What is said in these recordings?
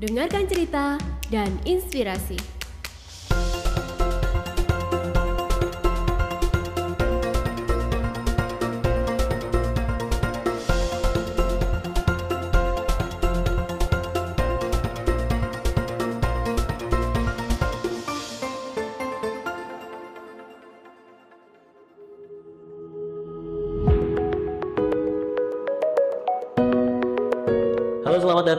Dengarkan cerita dan inspirasi.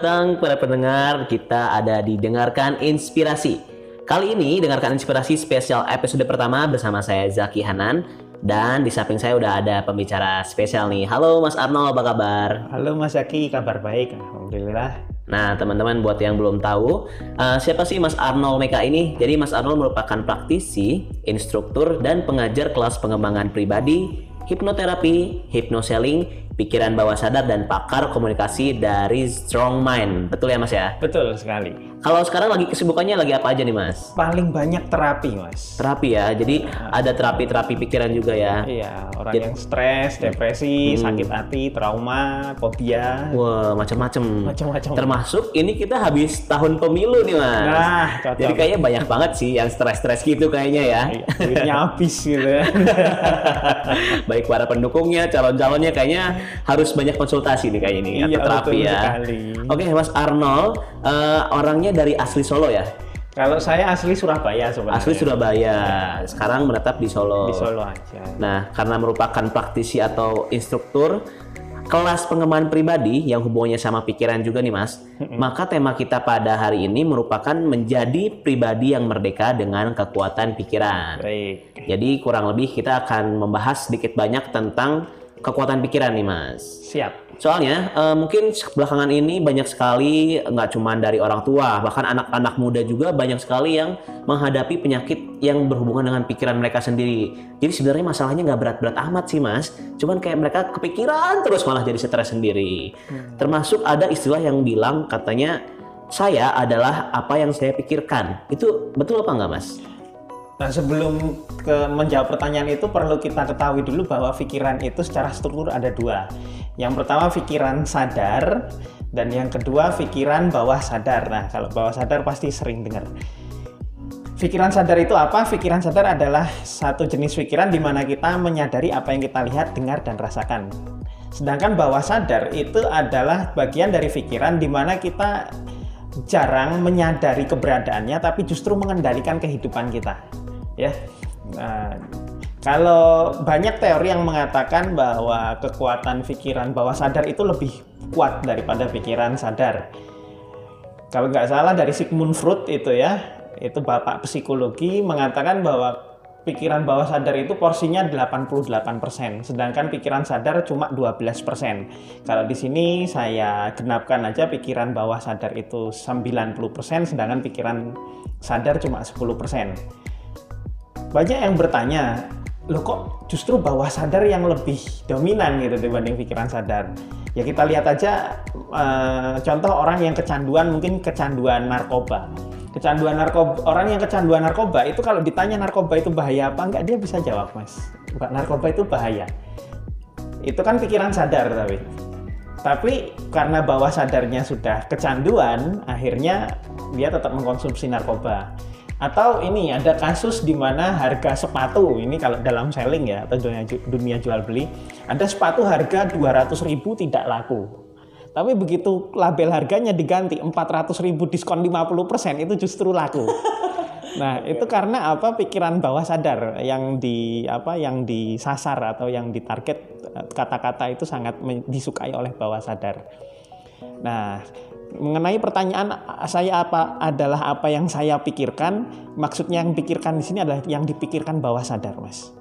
Datang para pendengar, kita ada di Dengarkan Inspirasi. Kali ini Dengarkan Inspirasi spesial episode pertama bersama saya Zaki Hanan dan di samping saya udah ada pembicara spesial nih. Halo Mas Arnold, apa kabar? Halo Mas Zaki, kabar baik, alhamdulillah. Nah teman-teman buat yang belum tahu uh, siapa sih Mas Arnold Meka ini? Jadi Mas Arnold merupakan praktisi, instruktur dan pengajar kelas pengembangan pribadi, hipnoterapi, hypnoselling, pikiran bawah sadar dan pakar komunikasi dari Strong Mind. Betul ya Mas ya? Betul sekali. Kalau sekarang lagi kesibukannya lagi apa aja nih Mas? Paling banyak terapi, Mas. Terapi ya. Jadi ada terapi-terapi pikiran juga ya. Iya, orang Jadi- yang stres, depresi, sakit hati, trauma, fobia, Wah, macam-macam. macam-macam. Termasuk ini kita habis tahun pemilu nih Mas. Nah, cocok. Jadi kayaknya banyak banget sih yang stres-stres gitu kayaknya ya. Iya, duitnya habis gitu. Baik para pendukungnya, calon-calonnya kayaknya harus banyak konsultasi nih kayaknya nih Iya, atau terapi betul ya. sekali. Oke, Mas Arnold, eh, orangnya dari asli Solo ya? Kalau saya asli Surabaya sebenarnya. Asli Surabaya. Sekarang menetap di Solo. Di Solo aja. Nah, karena merupakan praktisi atau instruktur kelas pengembangan pribadi yang hubungannya sama pikiran juga nih Mas, maka tema kita pada hari ini merupakan menjadi pribadi yang merdeka dengan kekuatan pikiran. Baik. Jadi kurang lebih kita akan membahas sedikit banyak tentang kekuatan pikiran nih Mas. Siap. Soalnya eh, mungkin belakangan ini banyak sekali nggak cuma dari orang tua, bahkan anak-anak muda juga banyak sekali yang menghadapi penyakit yang berhubungan dengan pikiran mereka sendiri. Jadi sebenarnya masalahnya nggak berat-berat amat sih mas, cuman kayak mereka kepikiran terus malah jadi stres sendiri. Termasuk ada istilah yang bilang katanya saya adalah apa yang saya pikirkan. Itu betul apa nggak mas? Nah, sebelum ke menjawab pertanyaan itu perlu kita ketahui dulu bahwa pikiran itu secara struktur ada dua. Yang pertama pikiran sadar dan yang kedua pikiran bawah sadar. Nah, kalau bawah sadar pasti sering dengar. Pikiran sadar itu apa? Pikiran sadar adalah satu jenis pikiran di mana kita menyadari apa yang kita lihat, dengar, dan rasakan. Sedangkan bawah sadar itu adalah bagian dari pikiran di mana kita jarang menyadari keberadaannya, tapi justru mengendalikan kehidupan kita. Ya, Nah, kalau banyak teori yang mengatakan bahwa kekuatan pikiran bawah sadar itu lebih kuat daripada pikiran sadar. Kalau nggak salah dari Sigmund Freud itu ya, itu bapak psikologi mengatakan bahwa pikiran bawah sadar itu porsinya 88%, sedangkan pikiran sadar cuma 12%. Kalau di sini saya genapkan aja pikiran bawah sadar itu 90%, sedangkan pikiran sadar cuma 10%. Banyak yang bertanya, loh kok justru bawah sadar yang lebih dominan gitu dibanding pikiran sadar. Ya kita lihat aja eh, contoh orang yang kecanduan mungkin kecanduan narkoba. Kecanduan narkoba orang yang kecanduan narkoba itu kalau ditanya narkoba itu bahaya apa enggak dia bisa jawab mas. Narkoba itu bahaya. Itu kan pikiran sadar tapi. Tapi karena bawah sadarnya sudah kecanduan, akhirnya dia tetap mengkonsumsi narkoba. Atau ini ada kasus di mana harga sepatu, ini kalau dalam selling ya atau dunia, dunia jual beli, ada sepatu harga 200.000 tidak laku. Tapi begitu label harganya diganti 400.000 diskon 50% itu justru laku. Nah, itu karena apa? Pikiran bawah sadar yang di apa yang disasar atau yang ditarget eh, kata-kata itu sangat disukai oleh bawah sadar. Nah, mengenai pertanyaan saya apa adalah apa yang saya pikirkan, maksudnya yang pikirkan di sini adalah yang dipikirkan bawah sadar, Mas.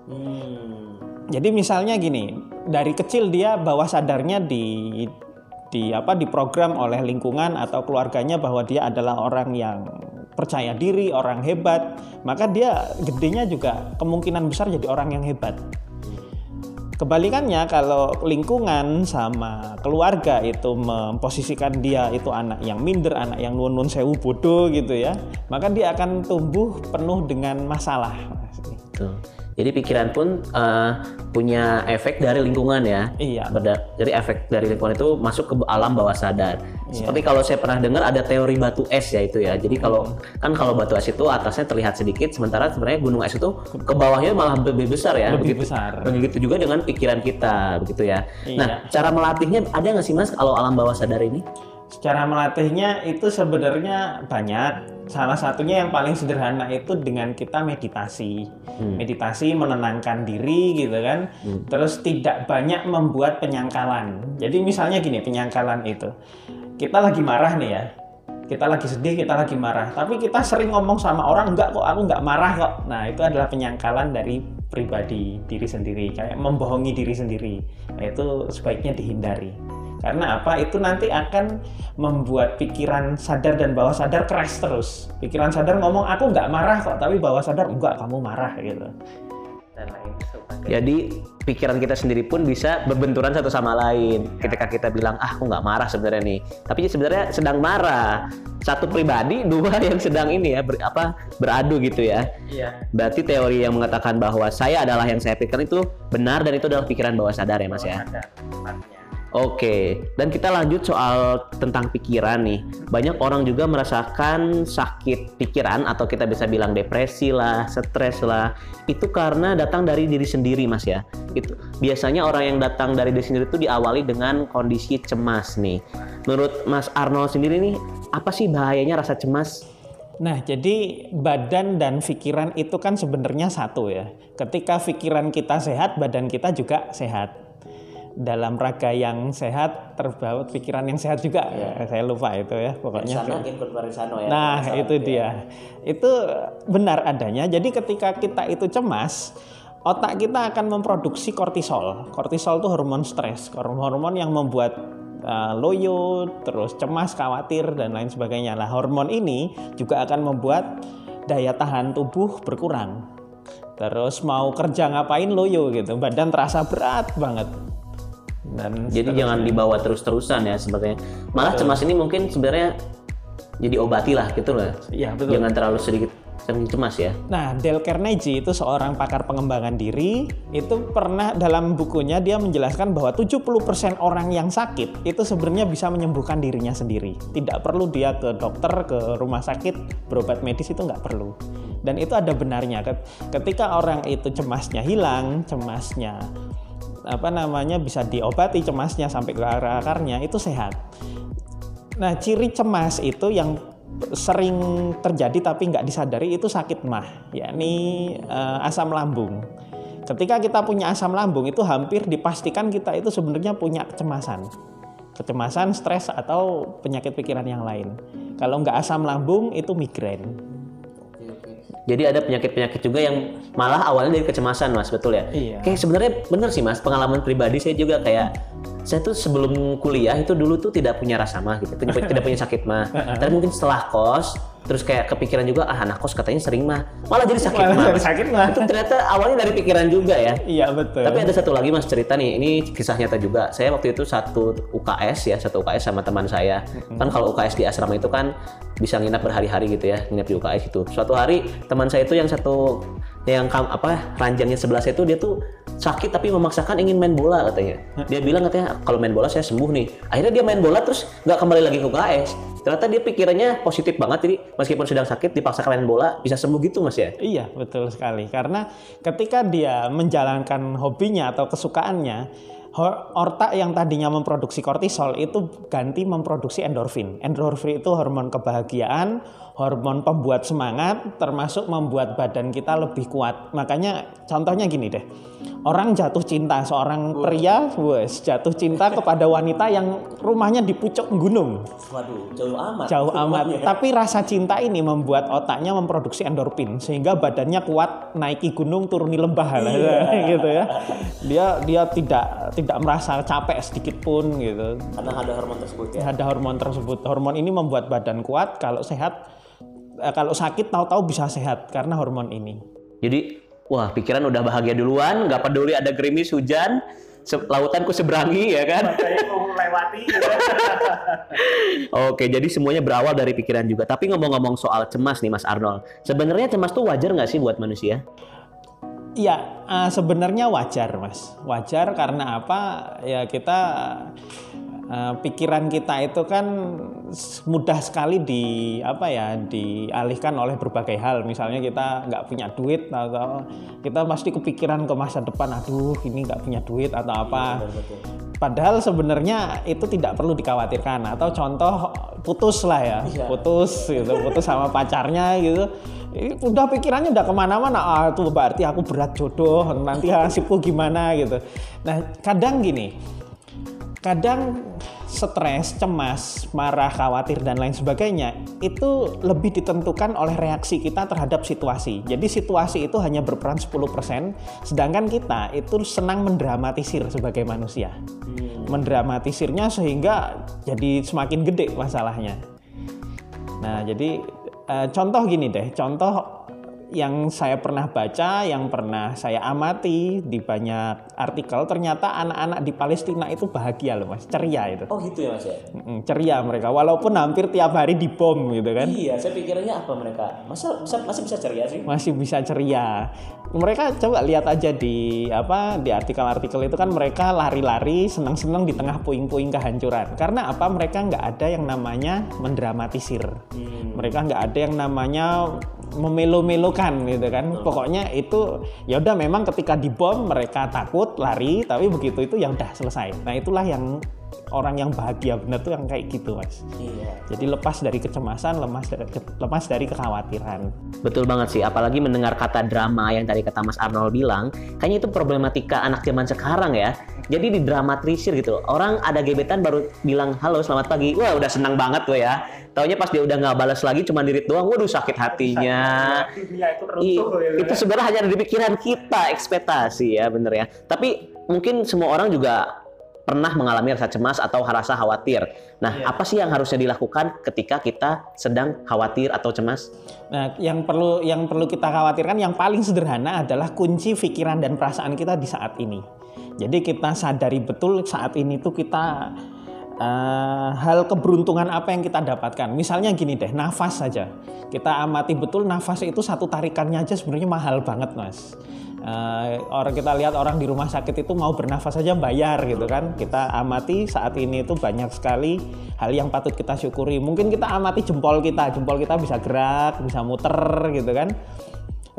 Jadi misalnya gini, dari kecil dia bawah sadarnya di di apa diprogram oleh lingkungan atau keluarganya bahwa dia adalah orang yang percaya diri, orang hebat, maka dia gedenya juga kemungkinan besar jadi orang yang hebat. Kebalikannya kalau lingkungan sama keluarga itu memposisikan dia itu anak yang minder, anak yang nun sewu bodoh gitu ya, maka dia akan tumbuh penuh dengan masalah. Jadi pikiran pun eh, punya efek dari lingkungan ya. Iya. Berda- jadi efek dari lingkungan itu masuk ke alam bawah sadar. Iya. Seperti kalau saya pernah dengar ada teori batu es ya itu ya. Jadi kalau kan kalau batu es itu atasnya terlihat sedikit, sementara sebenarnya gunung es itu ke bawahnya malah lebih besar ya. Lebih Begitu- besar. Begitu juga dengan pikiran kita, begitu ya. Iya. Nah, cara melatihnya ada nggak sih mas kalau alam bawah sadar ini? Secara melatihnya itu sebenarnya banyak. Salah satunya yang paling sederhana itu dengan kita meditasi. Hmm. Meditasi menenangkan diri gitu kan. Terus tidak banyak membuat penyangkalan. Jadi misalnya gini, penyangkalan itu. Kita lagi marah nih ya. Kita lagi sedih, kita lagi marah. Tapi kita sering ngomong sama orang, enggak kok, aku enggak marah kok. Nah, itu adalah penyangkalan dari pribadi diri sendiri. Kayak membohongi diri sendiri. Nah, itu sebaiknya dihindari. Karena apa? Itu nanti akan membuat pikiran sadar dan bawah sadar crash terus. Pikiran sadar ngomong aku nggak marah kok, tapi bawah sadar enggak kamu marah gitu. Dan lain sebagainya. Jadi pikiran kita sendiri pun bisa berbenturan satu sama lain. Ketika kita bilang ah aku nggak marah sebenarnya nih, tapi sebenarnya sedang marah. Satu pribadi, dua yang sedang ini ya ber- apa beradu gitu ya. Iya. Berarti teori yang mengatakan bahwa saya adalah yang saya pikirkan itu benar dan itu adalah pikiran bawah sadar ya mas ya. Sadar tepatnya. Oke, dan kita lanjut soal tentang pikiran nih. Banyak orang juga merasakan sakit pikiran atau kita bisa bilang depresi lah, stres lah. Itu karena datang dari diri sendiri, Mas ya. Itu biasanya orang yang datang dari diri sendiri itu diawali dengan kondisi cemas nih. Menurut Mas Arnold sendiri nih, apa sih bahayanya rasa cemas? Nah, jadi badan dan pikiran itu kan sebenarnya satu ya. Ketika pikiran kita sehat, badan kita juga sehat. Dalam raga yang sehat terbawa pikiran yang sehat juga. Ya, saya lupa itu ya pokoknya. ya. Nah, itu dia. Itu benar adanya. Jadi ketika kita itu cemas, otak kita akan memproduksi kortisol. Kortisol itu hormon stres, hormon yang membuat uh, loyo, terus cemas, khawatir dan lain sebagainya. Nah, hormon ini juga akan membuat daya tahan tubuh berkurang. Terus mau kerja ngapain loyo gitu, badan terasa berat banget. Dan Jadi jangan dibawa terus-terusan ya sebetulnya. Malah cemas ini mungkin sebenarnya jadi obati lah gitu loh. Iya, betul. Jangan terlalu sedikit sering cemas ya. Nah, Dale Carnegie itu seorang pakar pengembangan diri, itu pernah dalam bukunya dia menjelaskan bahwa 70% orang yang sakit itu sebenarnya bisa menyembuhkan dirinya sendiri. Tidak perlu dia ke dokter, ke rumah sakit, berobat medis itu nggak perlu. Dan itu ada benarnya. Ket- Ketika orang itu cemasnya hilang, cemasnya apa namanya bisa diobati cemasnya sampai ke akar-akarnya itu sehat. Nah, ciri cemas itu yang sering terjadi tapi nggak disadari itu sakit mah, yakni eh, asam lambung. Ketika kita punya asam lambung itu hampir dipastikan kita itu sebenarnya punya kecemasan. Kecemasan, stres atau penyakit pikiran yang lain. Kalau nggak asam lambung itu migrain. Jadi ada penyakit-penyakit juga yang malah awalnya dari kecemasan, Mas, betul ya? Iya. Kayak sebenarnya bener sih, Mas. Pengalaman pribadi saya juga kayak saya tuh sebelum kuliah itu dulu tuh tidak punya rasa mah gitu, tidak, tidak punya sakit mah. Tapi mungkin setelah kos, terus kayak kepikiran juga ah anak kos katanya sering mah, malah jadi sakit Malah mah. jadi sakit mah. Itu ternyata awalnya dari pikiran juga ya. Iya betul. Tapi ada satu lagi mas cerita nih, ini kisah nyata juga. Saya waktu itu satu UKS ya, satu UKS sama teman saya. Kan kalau UKS di asrama itu kan bisa nginap berhari-hari gitu ya, nginap di UKS itu. Suatu hari teman saya itu yang satu yang kam- apa ranjangnya sebelah itu dia tuh sakit tapi memaksakan ingin main bola katanya. Dia bilang katanya kalau main bola saya sembuh nih. Akhirnya dia main bola terus nggak kembali lagi ke UKS. Ternyata dia pikirannya positif banget jadi meskipun sedang sakit dipaksakan main bola bisa sembuh gitu mas ya. Iya, betul sekali. Karena ketika dia menjalankan hobinya atau kesukaannya, otak yang tadinya memproduksi kortisol itu ganti memproduksi endorfin. Endorfin itu hormon kebahagiaan, hormon pembuat semangat, termasuk membuat badan kita lebih kuat. Makanya contohnya gini deh. Orang jatuh cinta, seorang pria wes jatuh cinta kepada wanita yang rumahnya di pucuk gunung Waduh, jauh amat. jauh amat. Tapi rasa cinta ini membuat otaknya memproduksi endorfin sehingga badannya kuat naiki gunung turuni lembah lah gitu ya. Dia dia tidak tidak merasa capek sedikit pun gitu. Karena ada hormon tersebut ya. Ada hormon tersebut. Hormon ini membuat badan kuat kalau sehat eh, kalau sakit tahu-tahu bisa sehat karena hormon ini. Jadi, wah pikiran udah bahagia duluan, nggak peduli ada gerimis hujan, se- lautan ku seberangi ya kan. lewati. Oke, jadi semuanya berawal dari pikiran juga. Tapi ngomong-ngomong soal cemas nih Mas Arnold, sebenarnya cemas tuh wajar nggak sih buat manusia? Iya, uh, sebenarnya wajar, Mas. Wajar karena apa? Ya kita uh, pikiran kita itu kan mudah sekali di apa ya dialihkan oleh berbagai hal. Misalnya kita nggak punya duit atau kita pasti kepikiran ke masa depan. Aduh, ini nggak punya duit atau apa. Padahal sebenarnya itu tidak perlu dikhawatirkan. Atau contoh putus lah ya, Iya. putus gitu, putus sama pacarnya gitu ini udah pikirannya udah ke mana-mana ah itu berarti aku berat jodoh nanti nasibku gimana gitu nah kadang gini kadang stres, cemas, marah, khawatir dan lain sebagainya itu lebih ditentukan oleh reaksi kita terhadap situasi. Jadi situasi itu hanya berperan 10%, sedangkan kita itu senang mendramatisir sebagai manusia. Mendramatisirnya sehingga jadi semakin gede masalahnya. Nah, jadi eh, contoh gini deh, contoh yang saya pernah baca, yang pernah saya amati di banyak artikel, ternyata anak-anak di Palestina itu bahagia loh mas, ceria itu. Oh gitu ya mas ya? Ceria mereka, walaupun hampir tiap hari dibom gitu kan, Iya, saya pikirnya apa mereka? Masa bisa, masih bisa ceria sih? masih bisa ceria. Mereka coba lihat aja di apa di artikel-artikel itu kan mereka lari-lari, senang-senang di tengah puing-puing kehancuran. Karena apa? Mereka nggak ada yang namanya mendramatisir. Mereka nggak ada yang namanya memelo-melokan gitu kan. Pokoknya itu ya udah memang ketika dibom mereka takut lari, tapi begitu itu ya udah selesai. Nah itulah yang orang yang bahagia benar tuh yang kayak gitu mas. Iya. Jadi lepas dari kecemasan, lepas dari lepas dari kekhawatiran. Betul banget sih, apalagi mendengar kata drama yang tadi kata Mas Arnold bilang, kayaknya itu problematika anak zaman sekarang ya. Jadi didramatisir gitu. Orang ada gebetan baru bilang halo selamat pagi, wah udah senang banget tuh ya. Taunya pas dia udah nggak balas lagi cuma dirit doang, waduh sakit hatinya. I- itu sebenarnya hanya ada di pikiran kita, ekspektasi ya bener ya. Tapi mungkin semua orang juga pernah mengalami rasa cemas atau rasa khawatir. Nah, apa sih yang harusnya dilakukan ketika kita sedang khawatir atau cemas? Nah, yang perlu yang perlu kita khawatirkan yang paling sederhana adalah kunci pikiran dan perasaan kita di saat ini. Jadi kita sadari betul saat ini tuh kita eh, hal keberuntungan apa yang kita dapatkan. Misalnya gini deh, nafas saja. Kita amati betul nafas itu satu tarikannya aja sebenarnya mahal banget, Mas. Eh, orang kita lihat orang di rumah sakit itu mau bernafas saja bayar gitu kan. Kita amati saat ini itu banyak sekali hal yang patut kita syukuri. Mungkin kita amati jempol kita, jempol kita bisa gerak, bisa muter gitu kan.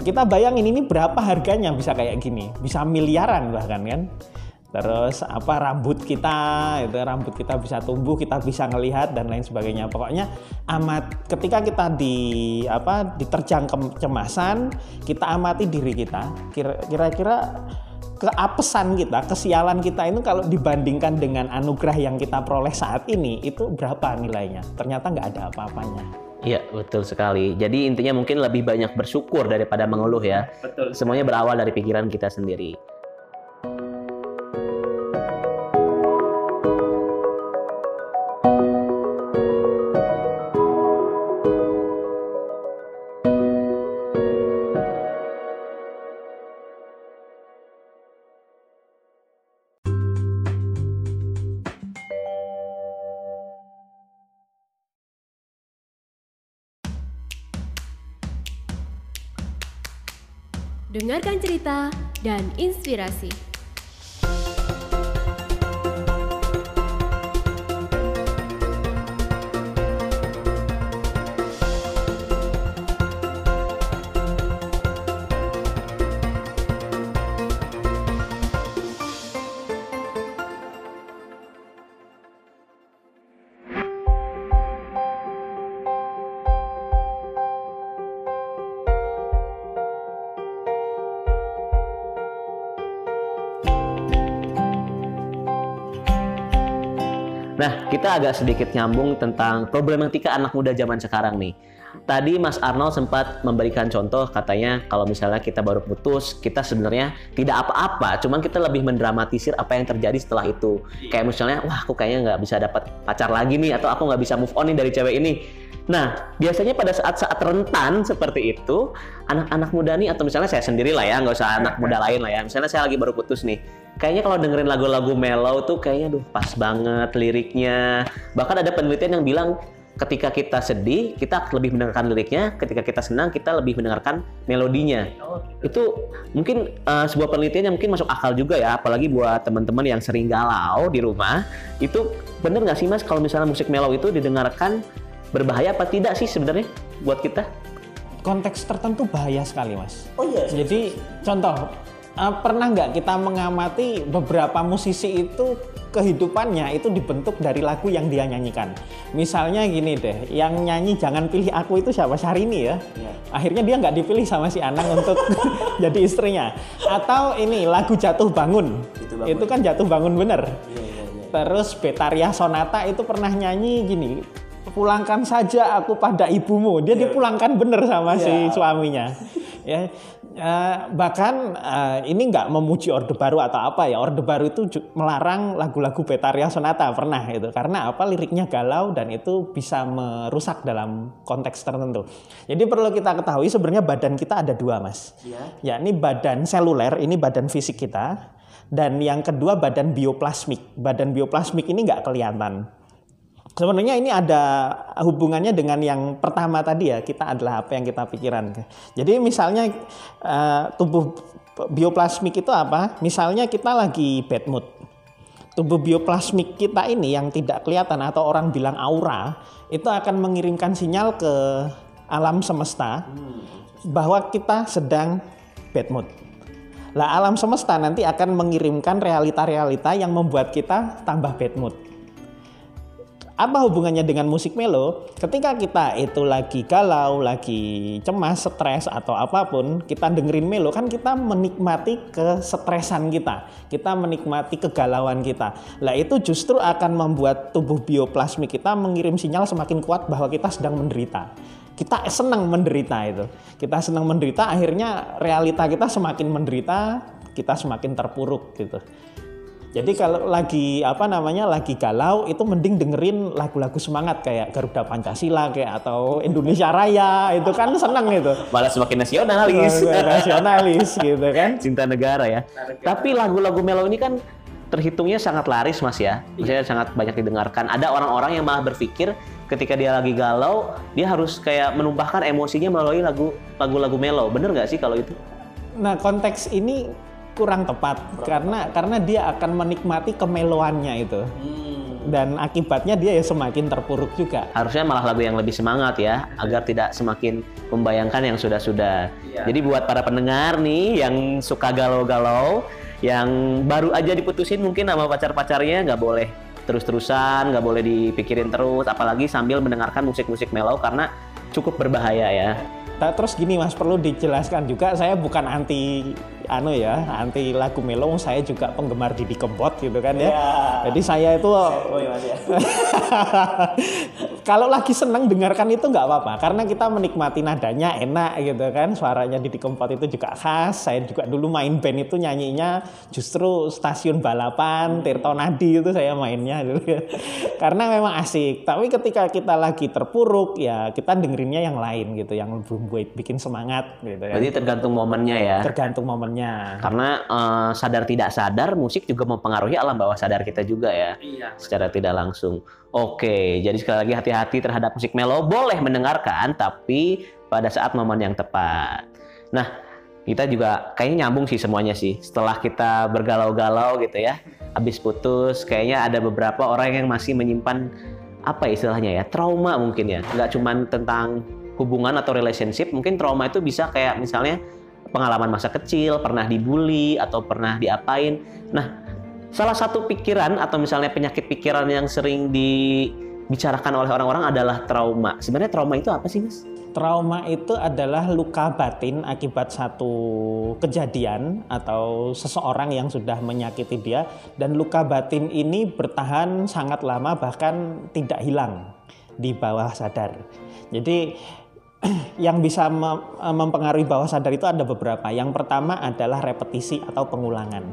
Kita bayangin ini berapa harganya bisa kayak gini, bisa miliaran bahkan kan. Terus apa rambut kita, itu rambut kita bisa tumbuh, kita bisa ngelihat dan lain sebagainya. Pokoknya amat ketika kita di apa diterjang kecemasan, kita amati diri kita. Kira- Kira-kira keapesan kita, kesialan kita itu kalau dibandingkan dengan anugerah yang kita peroleh saat ini itu berapa nilainya? Ternyata nggak ada apa-apanya. Iya, betul sekali. Jadi intinya mungkin lebih banyak bersyukur daripada mengeluh ya. Betul. Semuanya berawal dari pikiran kita sendiri. Dengarkan cerita dan inspirasi. Kita agak sedikit nyambung tentang problematika anak muda zaman sekarang nih. Tadi Mas Arnold sempat memberikan contoh katanya kalau misalnya kita baru putus, kita sebenarnya tidak apa-apa, cuman kita lebih mendramatisir apa yang terjadi setelah itu. Kayak misalnya, wah aku kayaknya nggak bisa dapat pacar lagi nih, atau aku nggak bisa move on nih dari cewek ini. Nah, biasanya pada saat-saat rentan seperti itu, anak-anak muda nih, atau misalnya saya sendiri lah ya, nggak usah anak muda lain lah ya. Misalnya saya lagi baru putus nih, kayaknya kalau dengerin lagu-lagu mellow tuh kayaknya, duh pas banget liriknya. Bahkan ada penelitian yang bilang ketika kita sedih kita lebih mendengarkan liriknya, ketika kita senang kita lebih mendengarkan melodinya. Itu mungkin uh, sebuah penelitian yang mungkin masuk akal juga ya, apalagi buat teman-teman yang sering galau di rumah. Itu bener nggak sih mas kalau misalnya musik mellow itu didengarkan berbahaya apa tidak sih sebenarnya buat kita? Konteks tertentu bahaya sekali mas. Oh iya. Jadi contoh uh, pernah nggak kita mengamati beberapa musisi itu kehidupannya itu dibentuk dari lagu yang dia nyanyikan. Misalnya gini deh, yang nyanyi jangan pilih aku itu siapa Syahrini ya. ya. Akhirnya dia nggak dipilih sama si Anang untuk jadi istrinya. Atau ini lagu Jatuh Bangun, itu, bangun. itu kan Jatuh Bangun bener. Ya, ya, ya. Terus Betaria Sonata itu pernah nyanyi gini, pulangkan saja aku pada ibumu. Dia yeah. dipulangkan bener sama yeah. si iya. suaminya. ya, uh, bahkan uh, ini nggak memuji Orde Baru atau apa ya. Orde Baru itu melarang lagu-lagu Betaria Sonata pernah itu karena apa liriknya galau dan itu bisa merusak dalam konteks tertentu. Jadi perlu kita ketahui sebenarnya badan kita ada dua mas. Ya ini badan seluler, ini badan fisik kita. Dan yang kedua badan bioplasmik. Badan bioplasmik ini nggak kelihatan Sebenarnya ini ada hubungannya dengan yang pertama tadi ya, kita adalah apa yang kita pikiran. Jadi misalnya uh, tubuh bioplasmik itu apa? Misalnya kita lagi bad mood. Tubuh bioplasmik kita ini yang tidak kelihatan atau orang bilang aura, itu akan mengirimkan sinyal ke alam semesta bahwa kita sedang bad mood. Lah alam semesta nanti akan mengirimkan realita-realita yang membuat kita tambah bad mood apa hubungannya dengan musik melo? Ketika kita itu lagi galau, lagi cemas, stres atau apa pun, kita dengerin melo kan kita menikmati kesetresan kita. Kita menikmati kegalauan kita. Lah itu justru akan membuat tubuh bioplasmik kita mengirim sinyal semakin kuat bahwa kita sedang menderita. Kita senang menderita itu. Kita senang menderita akhirnya realita kita semakin menderita, kita semakin terpuruk gitu. Jadi kalau lagi apa namanya lagi galau itu mending dengerin lagu-lagu semangat kayak Garuda Pancasila kayak atau Indonesia Raya itu kan seneng itu. Malah semakin nasionalis. nasionalis gitu kan. Cinta negara ya. Tapi lagu-lagu melo ini kan terhitungnya sangat laris mas ya. Maksudnya sangat banyak didengarkan. Ada orang-orang yang malah berpikir ketika dia lagi galau dia harus kayak menumpahkan emosinya melalui lagu lagu-lagu melo. Bener nggak sih kalau itu? Nah konteks ini kurang tepat kurang karena tepat. karena dia akan menikmati kemeloannya itu. Hmm. Dan akibatnya dia ya semakin terpuruk juga. Harusnya malah lagu yang lebih semangat ya, agar tidak semakin membayangkan yang sudah-sudah. Ya. Jadi buat para pendengar nih yang suka galau-galau, yang baru aja diputusin mungkin sama pacar-pacarnya nggak boleh terus-terusan, nggak boleh dipikirin terus, apalagi sambil mendengarkan musik-musik melau karena cukup berbahaya ya. Nah, terus gini Mas, perlu dijelaskan juga saya bukan anti anu ya, anti lagu melo, saya juga penggemar Didi Kempot gitu kan ya. ya. Jadi saya itu oh, ya. kalau lagi seneng dengarkan itu nggak apa-apa karena kita menikmati nadanya enak gitu kan. Suaranya Didi Kempot itu juga khas. Saya juga dulu main band itu nyanyinya justru stasiun balapan Tirto Nadi itu saya mainnya dulu. karena memang asik. Tapi ketika kita lagi terpuruk ya kita dengerinnya yang lain gitu, yang buat bikin semangat gitu ya. Jadi tergantung momennya ya. Tergantung momennya. Karena uh, sadar tidak sadar musik juga mempengaruhi alam bawah sadar kita juga ya. Iya. Secara tidak langsung. Oke, jadi sekali lagi hati-hati terhadap musik melo. Boleh mendengarkan tapi pada saat momen yang tepat. Nah, kita juga kayaknya nyambung sih semuanya sih. Setelah kita bergalau-galau gitu ya, habis putus, kayaknya ada beberapa orang yang masih menyimpan apa istilahnya ya trauma mungkin ya nggak cuman tentang hubungan atau relationship, mungkin trauma itu bisa kayak misalnya pengalaman masa kecil, pernah dibully atau pernah diapain. Nah, salah satu pikiran atau misalnya penyakit pikiran yang sering dibicarakan oleh orang-orang adalah trauma. Sebenarnya trauma itu apa sih, Mas? Trauma itu adalah luka batin akibat satu kejadian atau seseorang yang sudah menyakiti dia dan luka batin ini bertahan sangat lama bahkan tidak hilang di bawah sadar. Jadi yang bisa mempengaruhi bawah sadar itu ada beberapa. Yang pertama adalah repetisi atau pengulangan.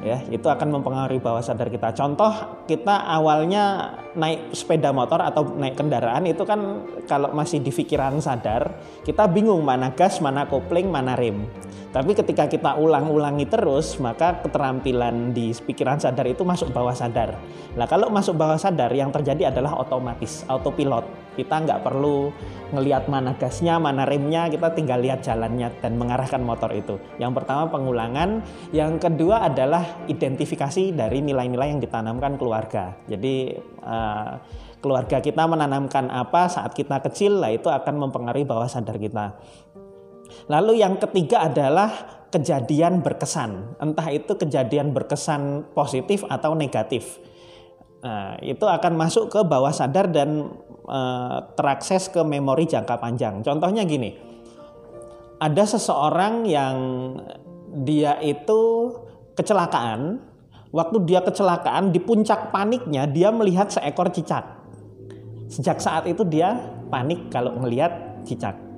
Ya, itu akan mempengaruhi bawah sadar kita. Contoh, kita awalnya naik sepeda motor atau naik kendaraan itu kan kalau masih di pikiran sadar, kita bingung mana gas, mana kopling, mana rem. Tapi ketika kita ulang-ulangi terus, maka keterampilan di pikiran sadar itu masuk bawah sadar. Nah kalau masuk bawah sadar, yang terjadi adalah otomatis, autopilot. Kita nggak perlu ngelihat mana gasnya, mana remnya, kita tinggal lihat jalannya dan mengarahkan motor itu. Yang pertama pengulangan, yang kedua adalah identifikasi dari nilai-nilai yang ditanamkan keluarga. Jadi uh, keluarga kita menanamkan apa saat kita kecil, lah itu akan mempengaruhi bawah sadar kita. Lalu yang ketiga adalah kejadian berkesan. Entah itu kejadian berkesan positif atau negatif. Nah, itu akan masuk ke bawah sadar dan e, terakses ke memori jangka panjang. Contohnya gini, ada seseorang yang dia itu kecelakaan. Waktu dia kecelakaan di puncak paniknya dia melihat seekor cicak. Sejak saat itu dia panik kalau melihat cicak.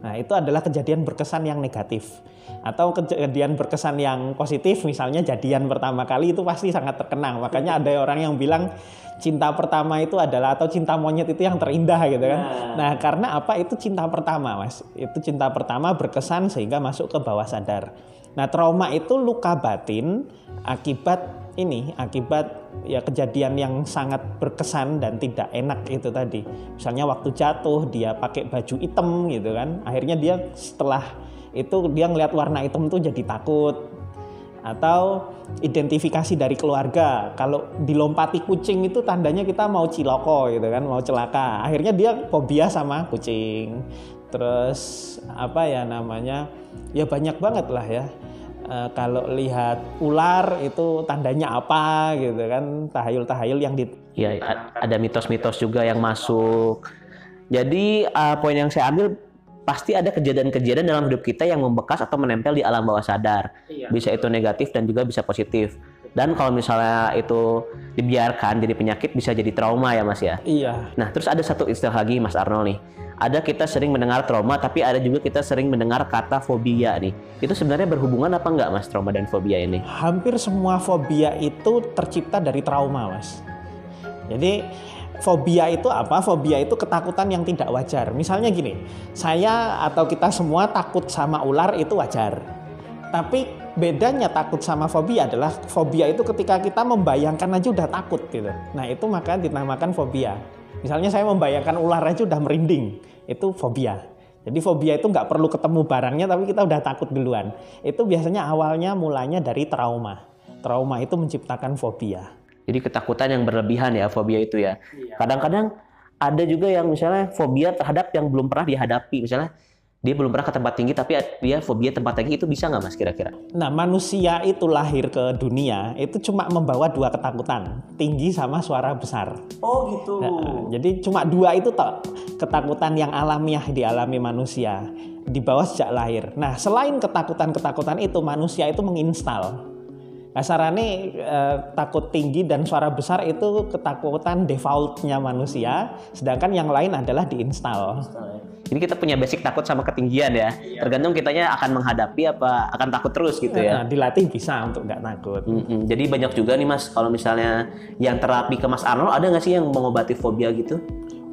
Nah, itu adalah kejadian berkesan yang negatif. Atau kejadian berkesan yang positif, misalnya jadian pertama kali itu pasti sangat terkenang. Makanya ada orang yang bilang cinta pertama itu adalah atau cinta monyet itu yang terindah gitu kan. Nah, nah karena apa? Itu cinta pertama, Mas. Itu cinta pertama berkesan sehingga masuk ke bawah sadar. Nah, trauma itu luka batin akibat ini akibat ya kejadian yang sangat berkesan dan tidak enak itu tadi. Misalnya waktu jatuh dia pakai baju hitam gitu kan. Akhirnya dia setelah itu dia ngelihat warna hitam tuh jadi takut. Atau identifikasi dari keluarga. Kalau dilompati kucing itu tandanya kita mau ciloko gitu kan, mau celaka. Akhirnya dia fobia sama kucing. Terus apa ya namanya? Ya banyak banget lah ya uh, kalau lihat ular itu tandanya apa gitu kan tahayul-tahayul yang di ya ada mitos-mitos juga yang masuk. Jadi uh, poin yang saya ambil pasti ada kejadian-kejadian dalam hidup kita yang membekas atau menempel di alam bawah sadar. Iya. bisa itu negatif dan juga bisa positif. Dan kalau misalnya itu dibiarkan jadi penyakit bisa jadi trauma ya mas ya? Iya. Nah terus ada satu istilah lagi mas Arnold nih ada kita sering mendengar trauma, tapi ada juga kita sering mendengar kata fobia nih. Itu sebenarnya berhubungan apa enggak mas trauma dan fobia ini? Hampir semua fobia itu tercipta dari trauma mas. Jadi fobia itu apa? Fobia itu ketakutan yang tidak wajar. Misalnya gini, saya atau kita semua takut sama ular itu wajar. Tapi bedanya takut sama fobia adalah fobia itu ketika kita membayangkan aja udah takut gitu. Nah itu maka dinamakan fobia. Misalnya saya membayangkan ular aja udah merinding itu fobia. Jadi fobia itu nggak perlu ketemu barangnya tapi kita udah takut duluan. Itu biasanya awalnya mulanya dari trauma. Trauma itu menciptakan fobia. Jadi ketakutan yang berlebihan ya fobia itu ya. Iya. Kadang-kadang ada juga yang misalnya fobia terhadap yang belum pernah dihadapi. Misalnya dia belum pernah ke tempat tinggi tapi dia fobia tempat tinggi itu bisa nggak mas kira-kira? Nah manusia itu lahir ke dunia itu cuma membawa dua ketakutan tinggi sama suara besar. Oh gitu. Nah, jadi cuma dua itu toh ketakutan yang alamiah dialami manusia di bawah sejak lahir. Nah selain ketakutan-ketakutan itu manusia itu menginstal Kasarane eh, takut tinggi dan suara besar itu ketakutan defaultnya manusia, sedangkan yang lain adalah diinstal. Jadi kita punya basic takut sama ketinggian ya. Iya. Tergantung kitanya akan menghadapi apa akan takut terus gitu ya. Nah, dilatih bisa untuk nggak takut. Mm -hmm. Jadi banyak juga nih mas, kalau misalnya yang terapi ke Mas Arnold ada nggak sih yang mengobati fobia gitu?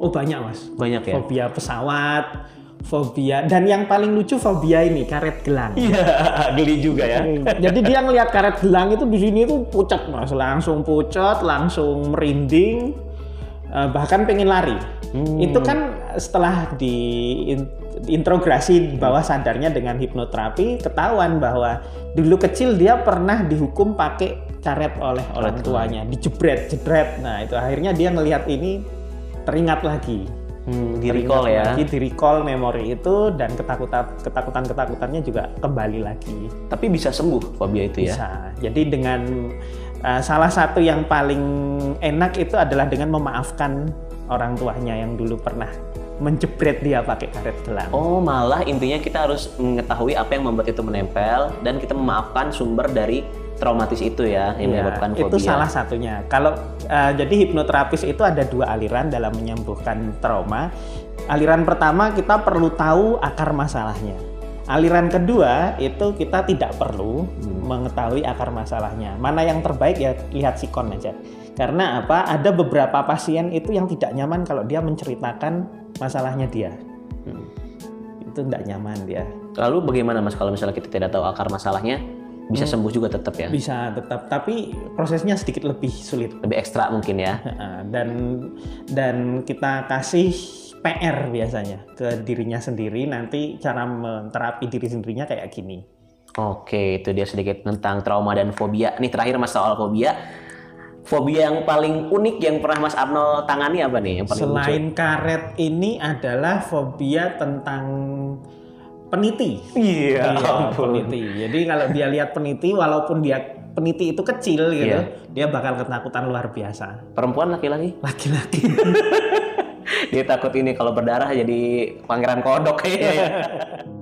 Oh banyak mas. Banyak ya. Fobia pesawat, fobia dan yang paling lucu fobia ini karet gelang. Iya, geli juga ya. Jadi dia ngelihat karet gelang itu di sini tuh pucat mas, langsung pucat, langsung merinding, eh, bahkan pengen lari. Hmm. Itu kan setelah di intrograsi bawah sadarnya dengan hipnoterapi ketahuan bahwa dulu kecil dia pernah dihukum pakai karet oleh orang tuanya, dijebret, jedret. Nah itu akhirnya dia ngelihat ini teringat lagi Hmm, di recall ya. Lagi, di recall memori itu dan ketakutan ketakutan ketakutannya juga kembali lagi. Tapi bisa sembuh fobia itu ya? Bisa. Jadi dengan uh, salah satu yang paling enak itu adalah dengan memaafkan orang tuanya yang dulu pernah menjebret dia pakai karet gelang. Oh, malah intinya kita harus mengetahui apa yang membuat itu menempel dan kita memaafkan sumber dari traumatis itu ya yang ya, menyebabkan fobia. Itu salah satunya. Kalau uh, jadi hipnoterapis itu ada dua aliran dalam menyembuhkan trauma. Aliran pertama kita perlu tahu akar masalahnya. Aliran kedua itu kita tidak perlu hmm. mengetahui akar masalahnya. Mana yang terbaik ya lihat sikon aja. Karena apa? Ada beberapa pasien itu yang tidak nyaman kalau dia menceritakan masalahnya dia. Hmm. Itu tidak nyaman dia. Lalu bagaimana Mas kalau misalnya kita tidak tahu akar masalahnya, bisa Hmm. sembuh juga tetap ya? Bisa tetap, tapi prosesnya sedikit lebih sulit. Lebih ekstra mungkin ya. Dan dan kita kasih PR biasanya ke dirinya sendiri. Nanti cara menterapi diri sendirinya kayak gini. Oke, itu dia sedikit tentang trauma dan fobia. Nih terakhir Mas soal fobia. Fobia yang paling unik yang pernah Mas Arnold tangani apa nih? Yang paling lucu? Selain karet ini adalah fobia tentang peniti. Iya, ampun. peniti. Jadi kalau dia lihat peniti, walaupun dia peniti itu kecil gitu, Iya. dia bakal ketakutan luar biasa. Perempuan laki-laki? Laki-laki. Dia takut ini kalau berdarah jadi pangeran kodok kayaknya.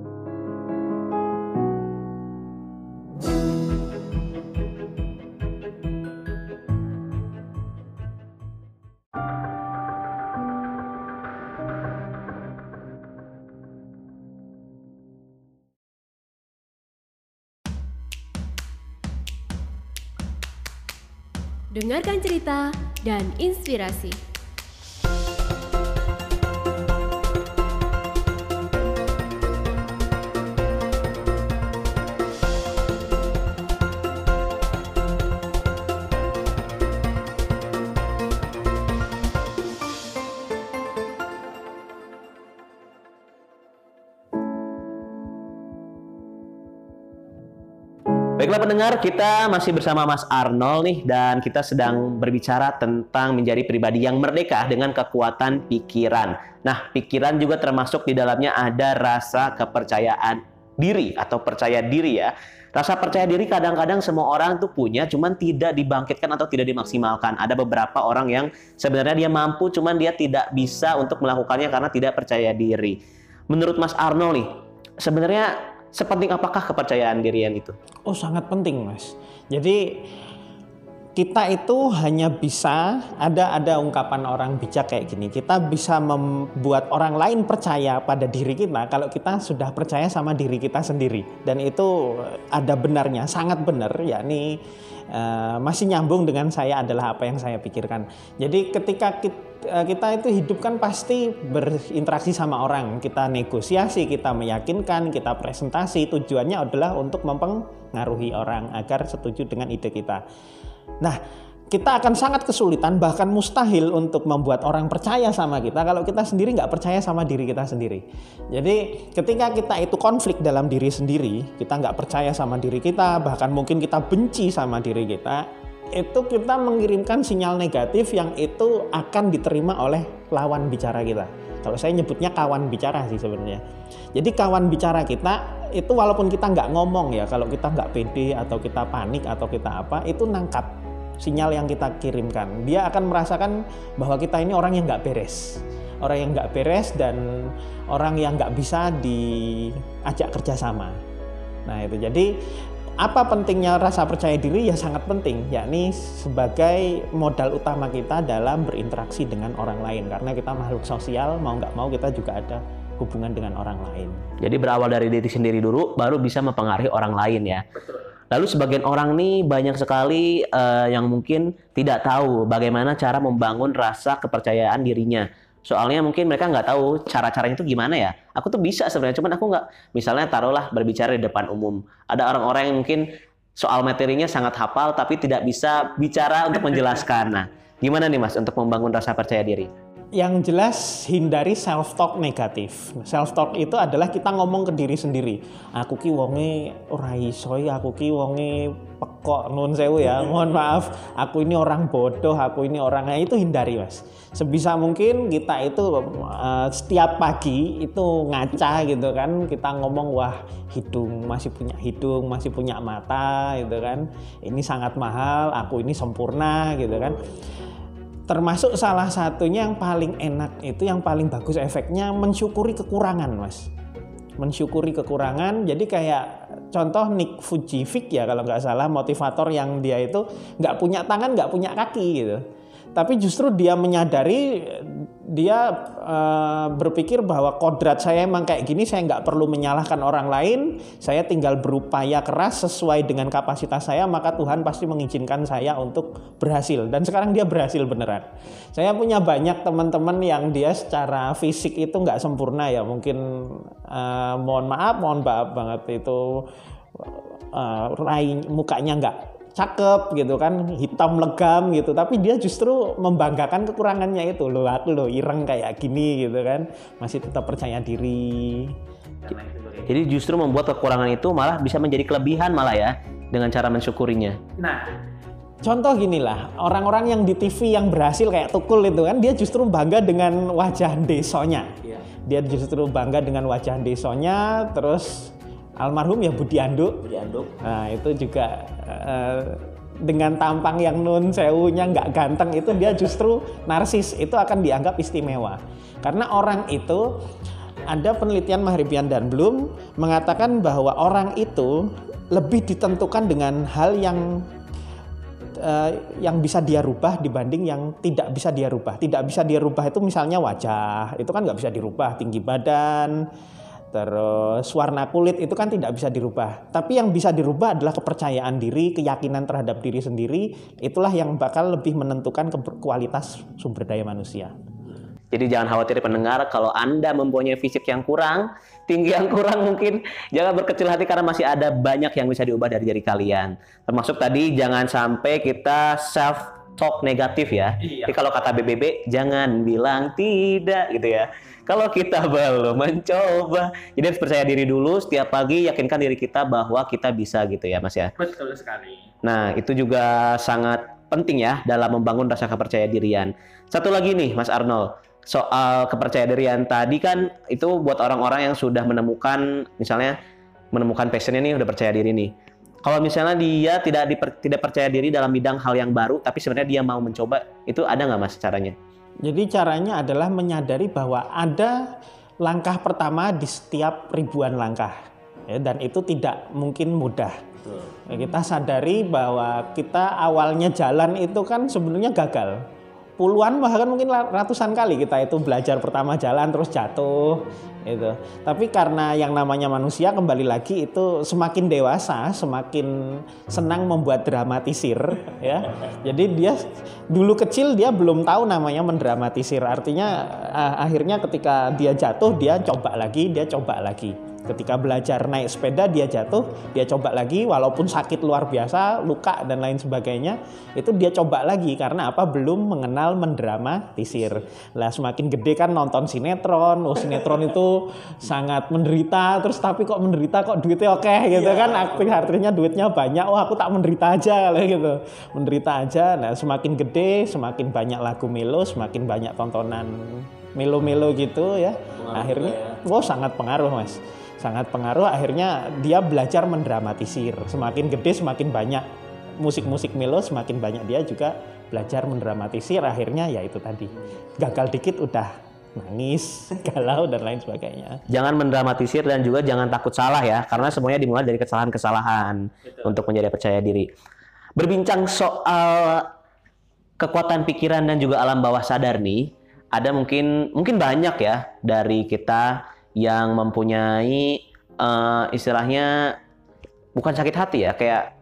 Dengarkan cerita dan inspirasi. Pendengar, kita masih bersama Mas Arnold nih dan kita sedang berbicara tentang menjadi pribadi yang merdeka dengan kekuatan pikiran. Nah, pikiran juga termasuk di dalamnya ada rasa kepercayaan diri atau percaya diri ya. Rasa percaya diri kadang-kadang semua orang tuh punya, cuman tidak dibangkitkan atau tidak dimaksimalkan. Ada beberapa orang yang sebenarnya dia mampu, cuman dia tidak bisa untuk melakukannya karena tidak percaya diri. Menurut Mas Arnold nih, sebenarnya sepenting apakah kepercayaan dirian itu? Oh sangat penting mas. Jadi kita itu hanya bisa ada ada ungkapan orang bijak kayak gini. Kita bisa membuat orang lain percaya pada diri kita kalau kita sudah percaya sama diri kita sendiri. Dan itu ada benarnya, sangat benar. Yakni eh, masih nyambung dengan saya adalah apa yang saya pikirkan. Jadi ketika kita, kita itu hidup kan pasti berinteraksi sama orang. Kita negosiasi, kita meyakinkan, kita presentasi. Tujuannya adalah untuk mempengaruhi orang agar setuju dengan ide kita. Nah, kita akan sangat kesulitan bahkan mustahil untuk membuat orang percaya sama kita kalau kita sendiri nggak percaya sama diri kita sendiri. Jadi ketika kita itu konflik dalam diri sendiri, kita nggak percaya sama diri kita, bahkan mungkin kita benci sama diri kita, itu kita mengirimkan sinyal negatif yang itu akan diterima oleh lawan bicara kita. Kalau saya nyebutnya kawan bicara sih sebenarnya. Jadi kawan bicara kita itu walaupun kita nggak ngomong ya, kalau kita nggak pede atau kita panik atau kita apa, itu nangkap sinyal yang kita kirimkan. Dia akan merasakan bahwa kita ini orang yang nggak beres, orang yang nggak beres dan orang yang nggak bisa diajak kerjasama. Nah itu jadi apa pentingnya rasa percaya diri ya sangat penting yakni sebagai modal utama kita dalam berinteraksi dengan orang lain karena kita makhluk sosial mau nggak mau kita juga ada hubungan dengan orang lain. Jadi berawal dari diri sendiri dulu, baru bisa mempengaruhi orang lain ya. Lalu sebagian orang nih banyak sekali eh, yang mungkin tidak tahu bagaimana cara membangun rasa kepercayaan dirinya. Soalnya mungkin mereka nggak tahu cara-caranya itu gimana ya. Aku tuh bisa sebenarnya, cuman aku nggak. Misalnya taruhlah berbicara di depan umum. Ada orang-orang yang mungkin soal materinya sangat hafal tapi tidak bisa bicara untuk menjelaskan. Nah, gimana nih Mas untuk membangun rasa percaya diri? Yang jelas hindari self talk negatif. Self talk itu adalah kita ngomong ke diri sendiri. Aku ki wonge ora iso ya, aku ki wonge pekok nun sewu ya. Mohon maaf, aku ini orang bodoh, aku ini orang nah, itu hindari, Mas. Sebisa mungkin kita itu uh, setiap pagi itu ngaca gitu kan, kita ngomong wah hidung masih punya hidung, masih punya mata gitu kan. Ini sangat mahal, aku ini sempurna gitu kan termasuk salah satunya yang paling enak itu yang paling bagus efeknya mensyukuri kekurangan mas. Mensyukuri kekurangan jadi kayak contoh Nick Fujific ya kalau nggak salah motivator yang dia itu nggak punya tangan nggak punya kaki gitu tapi justru dia menyadari dia uh, berpikir bahwa kodrat saya emang kayak gini saya nggak perlu menyalahkan orang lain saya tinggal berupaya keras sesuai dengan kapasitas saya maka Tuhan pasti mengizinkan saya untuk berhasil. Dan sekarang dia berhasil beneran. Saya punya banyak teman-teman yang dia secara fisik itu nggak sempurna ya. Mungkin uh, mohon maaf mohon maaf banget itu uh, mukanya nggak cakep gitu kan hitam legam gitu. Tapi dia justru membanggakan kekurangannya itu. Loh aku loh ireng kayak gini gitu kan. Masih tetap percaya diri. Jadi justru membuat kekurangan itu malah bisa menjadi kelebihan malah ya dengan cara mensyukurinya. Nah. Contoh gini lah, orang-orang yang di TV yang berhasil kayak Tukul itu kan, dia justru bangga dengan wajah desonya. Iya. Dia justru bangga dengan wajah desonya, terus almarhum ya Budi Anduk. Budi Anduk. Nah itu juga uh, dengan tampang yang nun sewunya nggak ganteng itu dia justru narsis itu akan dianggap istimewa karena orang itu ada penelitian Maharibian dan Bloom mengatakan bahwa orang itu lebih ditentukan dengan hal yang uh, yang bisa dia rubah dibanding yang tidak bisa dia rubah. Tidak bisa dia rubah itu misalnya wajah, itu kan nggak bisa dirubah, tinggi badan, Terus warna kulit itu kan tidak bisa dirubah. Tapi yang bisa dirubah adalah kepercayaan diri, keyakinan terhadap diri sendiri. Itulah yang bakal lebih menentukan kualitas sumber daya manusia. Jadi jangan khawatir pendengar kalau Anda mempunyai fisik yang kurang, tinggi yang kurang mungkin jangan berkecil hati karena masih ada banyak yang bisa diubah dari diri kalian. Termasuk tadi jangan sampai kita self talk negatif ya. Iya. Jadi kalau kata BBB jangan bilang tidak gitu ya. Kalau kita belum mencoba, jadi harus percaya diri dulu setiap pagi yakinkan diri kita bahwa kita bisa gitu ya Mas ya. Betul sekali. Nah, itu juga sangat penting ya dalam membangun rasa kepercayaan dirian. Satu lagi nih Mas Arnold, soal kepercayaan dirian tadi kan itu buat orang-orang yang sudah menemukan misalnya menemukan passionnya nih udah percaya diri nih. Kalau misalnya dia tidak diper, tidak percaya diri dalam bidang hal yang baru, tapi sebenarnya dia mau mencoba, itu ada nggak mas caranya? Jadi caranya adalah menyadari bahwa ada langkah pertama di setiap ribuan langkah, ya, dan itu tidak mungkin mudah. Ya, kita sadari bahwa kita awalnya jalan itu kan sebenarnya gagal puluhan bahkan mungkin ratusan kali kita itu belajar pertama jalan terus jatuh itu. Tapi karena yang namanya manusia kembali lagi itu semakin dewasa, semakin senang membuat dramatisir ya. Jadi dia dulu kecil dia belum tahu namanya mendramatisir. Artinya akhirnya ketika dia jatuh dia coba lagi, dia coba lagi. Ketika belajar naik sepeda dia jatuh, dia coba lagi walaupun sakit luar biasa, luka dan lain sebagainya, itu dia coba lagi karena apa? Belum mengenal mendramatisir. Lah semakin gede kan nonton sinetron, oh sinetron itu sangat menderita, terus tapi kok menderita kok duitnya oke okay, gitu yeah. kan? Artinya duitnya banyak, oh aku tak menderita aja gitu. Menderita aja. Nah, semakin gede, semakin banyak lagu melo, semakin banyak tontonan melo-melo gitu ya. Pengaruh Akhirnya, ya. oh sangat pengaruh mas sangat pengaruh. Akhirnya dia belajar mendramatisir. Semakin gede semakin banyak musik-musik melo semakin banyak dia juga belajar mendramatisir. Akhirnya ya itu tadi. Gagal dikit udah nangis galau dan lain sebagainya. Jangan mendramatisir dan juga jangan takut salah ya karena semuanya dimulai dari kesalahan-kesalahan untuk menjadi percaya diri. Berbincang soal kekuatan pikiran dan juga alam bawah sadar nih ada mungkin mungkin banyak ya dari kita yang mempunyai uh, istilahnya bukan sakit hati ya, kayak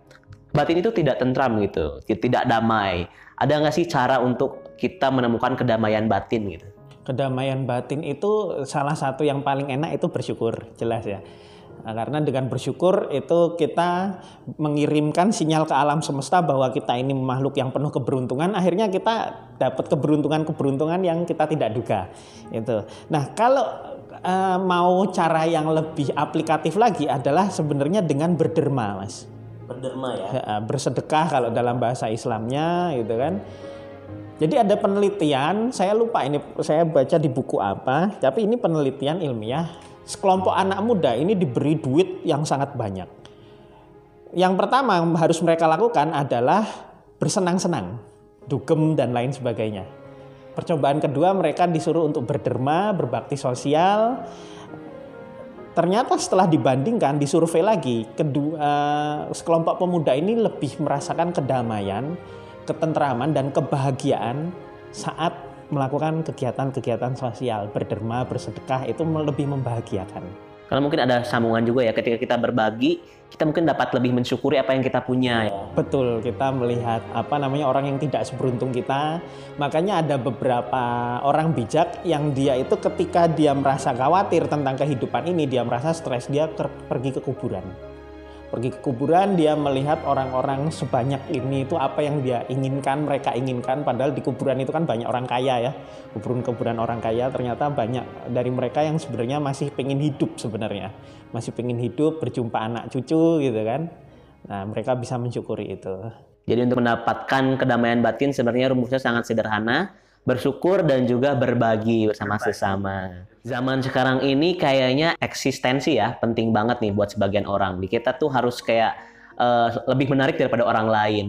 batin itu tidak tentram gitu, tidak damai. Ada nggak sih cara untuk kita menemukan kedamaian batin gitu? Kedamaian batin itu salah satu yang paling enak itu bersyukur, jelas ya. Karena dengan bersyukur itu kita mengirimkan sinyal ke alam semesta bahwa kita ini makhluk yang penuh keberuntungan. Akhirnya kita dapat keberuntungan-keberuntungan yang kita tidak duga. Itu. Nah kalau uh, mau cara yang lebih aplikatif lagi adalah sebenarnya dengan berderma, Mas. Berderma ya. Bersedekah kalau dalam bahasa Islamnya gitu kan. Jadi ada penelitian, saya lupa ini saya baca di buku apa, tapi ini penelitian ilmiah. Sekelompok anak muda ini diberi duit yang sangat banyak. Yang pertama harus mereka lakukan adalah bersenang-senang, dugem dan lain sebagainya. Percobaan kedua mereka disuruh untuk berderma, berbakti sosial. Ternyata setelah dibandingkan, disurvei lagi, kedua uh, sekelompok pemuda ini lebih merasakan kedamaian ketentraman dan kebahagiaan saat melakukan kegiatan-kegiatan sosial, berderma, bersedekah itu lebih membahagiakan. Karena mungkin ada sambungan juga ya ketika kita berbagi, kita mungkin dapat lebih mensyukuri apa yang kita punya. Betul, kita melihat apa namanya orang yang tidak seberuntung kita. Makanya ada beberapa orang bijak yang dia itu ketika dia merasa khawatir tentang kehidupan ini, dia merasa stres, dia pergi ke kuburan pergi ke kuburan dia melihat orang-orang sebanyak ini itu apa yang dia inginkan mereka inginkan. Padahal di kuburan itu kan banyak orang kaya ya. Kuburan-kuburan orang kaya ternyata banyak dari mereka yang sebenarnya masih pengen hidup sebenarnya. Masih pengen hidup berjumpa anak cucu gitu kan. Nah mereka bisa mensyukuri itu. Jadi untuk mendapatkan kedamaian batin sebenarnya rumusnya sangat sederhana bersyukur dan juga berbagi bersama sesama. Zaman sekarang ini kayaknya eksistensi ya penting banget nih buat sebagian orang. Di kita tuh harus kayak uh, lebih menarik daripada orang lain.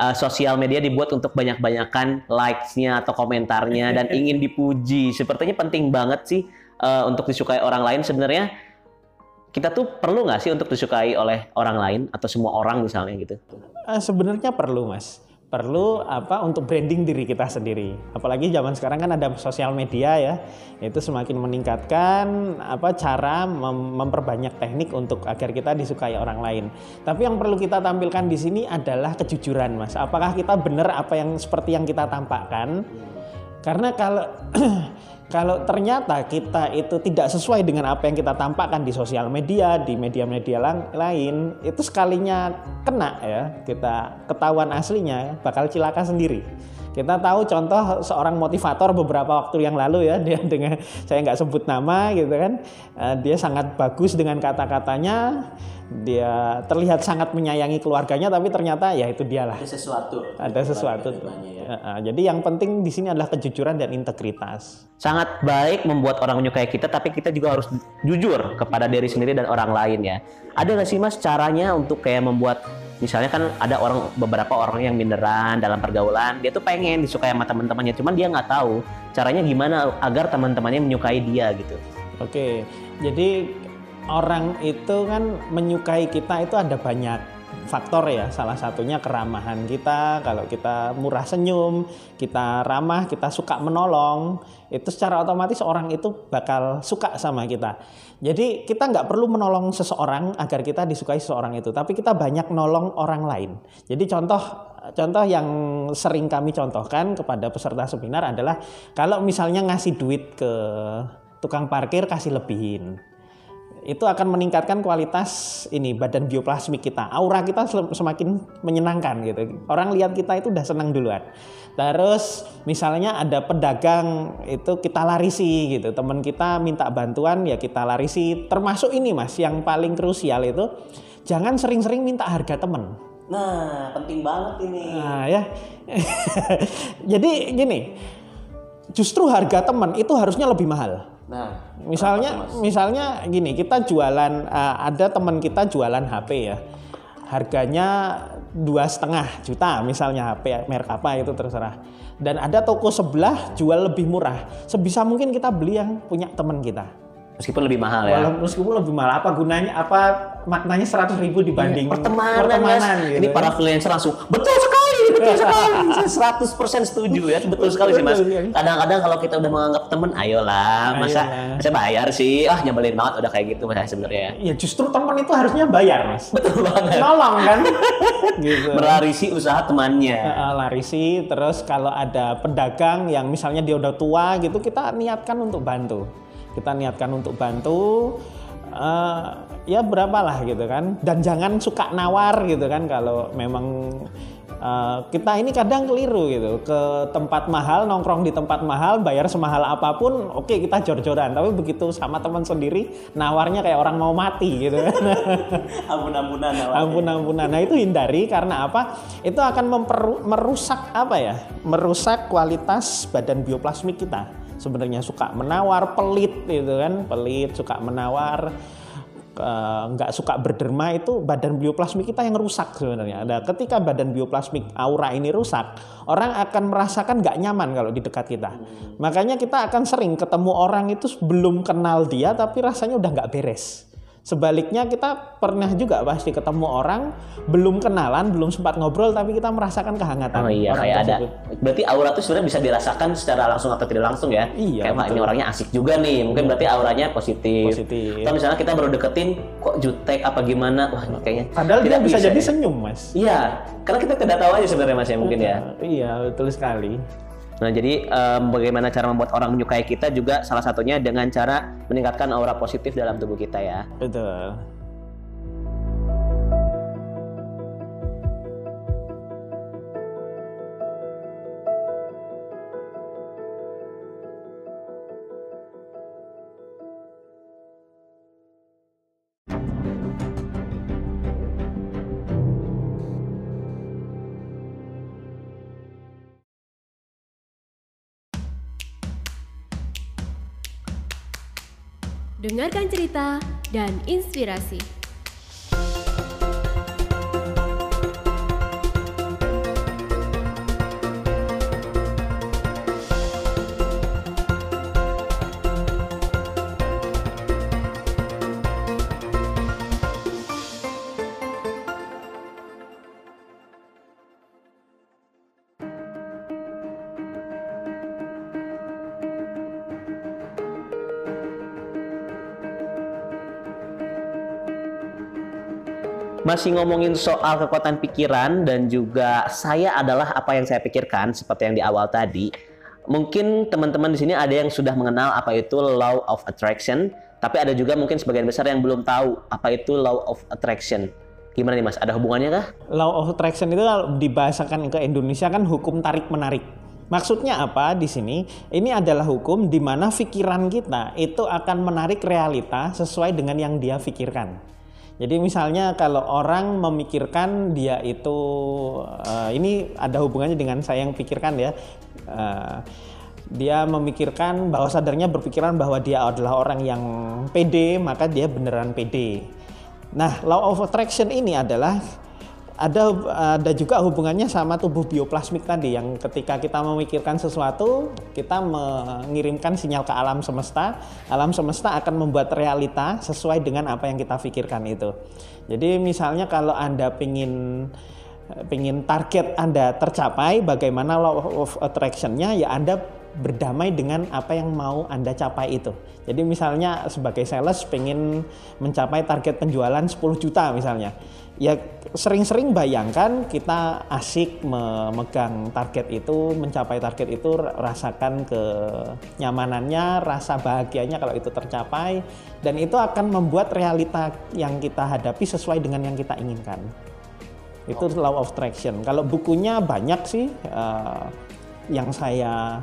Uh, sosial media dibuat untuk banyak-banyakan likes-nya atau komentarnya dan ingin dipuji. Sepertinya penting banget sih uh, untuk disukai orang lain. Sebenarnya kita tuh perlu nggak sih untuk disukai oleh orang lain atau semua orang misalnya gitu? Uh, sebenarnya perlu mas perlu apa untuk branding diri kita sendiri. Apalagi zaman sekarang kan ada sosial media ya, itu semakin meningkatkan apa cara mem memperbanyak teknik untuk agar kita disukai orang lain. Tapi yang perlu kita tampilkan di sini adalah kejujuran, Mas. Apakah kita benar apa yang seperti yang kita tampakkan? Karena kalau kalau ternyata kita itu tidak sesuai dengan apa yang kita tampakkan di sosial media, di media-media lain, itu sekalinya kena ya, kita ketahuan aslinya bakal cilaka sendiri. Kita tahu contoh seorang motivator beberapa waktu yang lalu ya dia dengan saya nggak sebut nama gitu kan, eh, dia sangat bagus dengan kata-katanya, dia terlihat sangat menyayangi keluarganya tapi ternyata ya itu dialah ada sesuatu. Ada sesuatu. Ya. jadi yang penting di sini adalah kejujuran dan integritas. Sangat baik membuat orang menyukai kita tapi kita juga harus jujur kepada diri sendiri dan orang lain ya. Ada nggak sih mas caranya untuk kayak membuat misalnya kan ada orang beberapa orang yang minderan dalam pergaulan dia tuh pengen disukai sama teman-temannya cuman dia nggak tahu caranya gimana agar teman-temannya menyukai dia gitu. Oke jadi orang itu kan menyukai kita itu ada banyak faktor ya. Salah satunya keramahan kita kalau kita murah senyum kita ramah kita suka menolong itu secara otomatis orang itu bakal suka sama kita jadi kita nggak perlu menolong seseorang agar kita disukai seseorang itu tapi kita banyak nolong orang lain jadi contoh contoh yang sering kami contohkan kepada peserta seminar adalah kalau misalnya ngasih duit ke tukang parkir kasih lebihin itu akan meningkatkan kualitas ini badan bioplasmik kita. Aura kita semakin menyenangkan gitu. Orang lihat kita itu udah senang duluan. Terus misalnya ada pedagang itu kita larisi gitu. Teman kita minta bantuan ya kita larisi. Termasuk ini Mas yang paling krusial itu jangan sering-sering minta harga teman. Nah, penting banget ini. Nah, ya. Jadi gini, justru harga teman itu harusnya lebih mahal. Nah, misalnya misalnya gini, kita jualan uh, ada teman kita jualan HP ya. Harganya dua setengah juta misalnya HP merek apa itu terserah. Dan ada toko sebelah jual lebih murah. Sebisa mungkin kita beli yang punya teman kita. Meskipun lebih mahal ya. Meskipun lebih mahal, apa gunanya? Apa maknanya seratus ribu dibanding ya, pertemanan? pertemanan gitu. Ini para freelancer langsung betul sekali, betul sekali. Seratus persen setuju ya, betul sekali sih mas. Kadang-kadang kalau kita udah menganggap temen, ayolah, masa saya bayar sih, ah nyebelin banget udah kayak gitu mas sebenarnya. Ya justru teman itu harusnya bayar mas. Betul banget. Nolong kan. gitu. Melarisi usaha temannya. Uh, larisi, terus kalau ada pedagang yang misalnya dia udah tua gitu, kita niatkan untuk bantu kita niatkan untuk bantu uh, ya berapalah gitu kan dan jangan suka nawar gitu kan kalau memang uh, kita ini kadang keliru gitu. Ke tempat mahal nongkrong di tempat mahal bayar semahal apa pun oke okay, kita jor-joran. Tapi begitu sama teman sendiri nawarnya kayak orang mau mati gitu. Ampun-ampunan ampun-ampunan. Nah itu hindari karena apa? Itu akan memperu, merusak apa ya? Merusak kualitas badan bioplasmik kita. Sebenarnya suka menawar, pelit gitu kan, pelit, suka menawar, nggak uh, suka berderma itu badan bioplasmik kita yang rusak sebenarnya. Ada ketika badan bioplasmik aura ini rusak, orang akan merasakan nggak nyaman kalau di dekat kita. Makanya kita akan sering ketemu orang itu belum kenal dia tapi rasanya udah nggak beres. Sebaliknya kita pernah juga pasti ketemu orang belum kenalan, belum sempat ngobrol tapi kita merasakan kehangatan. Oh iya orang kayak ada. Berarti aura tuh sebenarnya bisa dirasakan secara langsung atau tidak langsung ya. Iya, Kayak ini orangnya asik juga nih. Mungkin berarti auranya positif. Positif. Atau misalnya kita baru deketin kok jutek apa gimana. Wah kayaknya. Padahal dia tidak bisa, jadi ya. senyum, Mas. Iya, karena kita tidak tahu aja sebenarnya Mas ya mungkin ya. Iya, betul sekali. Nah, jadi em, bagaimana cara membuat orang menyukai kita juga salah satunya dengan cara meningkatkan aura positif dalam tubuh kita ya. Betul. Dengarkan cerita dan inspirasi. Masih ngomongin soal kekuatan pikiran dan juga saya adalah apa yang saya pikirkan seperti yang di awal tadi. Mungkin teman-teman di sini ada yang sudah mengenal apa itu law of attraction, tapi ada juga mungkin sebagian besar yang belum tahu apa itu law of attraction. Gimana nih Mas? Ada hubungannya kah? Law of attraction itu kalau dibahasakan ke Indonesia kan hukum tarik menarik. Maksudnya apa di sini? Ini adalah hukum di mana pikiran kita itu akan menarik realita sesuai dengan yang dia pikirkan. Jadi misalnya kalau orang memikirkan dia itu eh, ini ada hubungannya dengan saya yang pikirkan ya. Eh, dia memikirkan bahwa sadarnya berpikiran bahwa dia adalah orang yang pede, maka dia beneran pede. Nah, law of attraction ini adalah ada ada juga hubungannya sama tubuh bioplasmik tadi yang ketika kita memikirkan sesuatu kita mengirimkan sinyal ke alam semesta alam semesta akan membuat realita sesuai dengan apa yang kita pikirkan itu jadi misalnya kalau anda pingin pingin target anda tercapai bagaimana law of attraction-nya ya anda berdamai dengan apa yang mau Anda capai itu. Jadi misalnya sebagai sales pengen mencapai target penjualan 10 juta misalnya. Ya sering-sering bayangkan kita asik memegang target itu, mencapai target itu rasakan kenyamanannya, rasa bahagianya kalau itu tercapai dan itu akan membuat realita yang kita hadapi sesuai dengan yang kita inginkan. Itu law of attraction. Kalau bukunya banyak sih eh, yang saya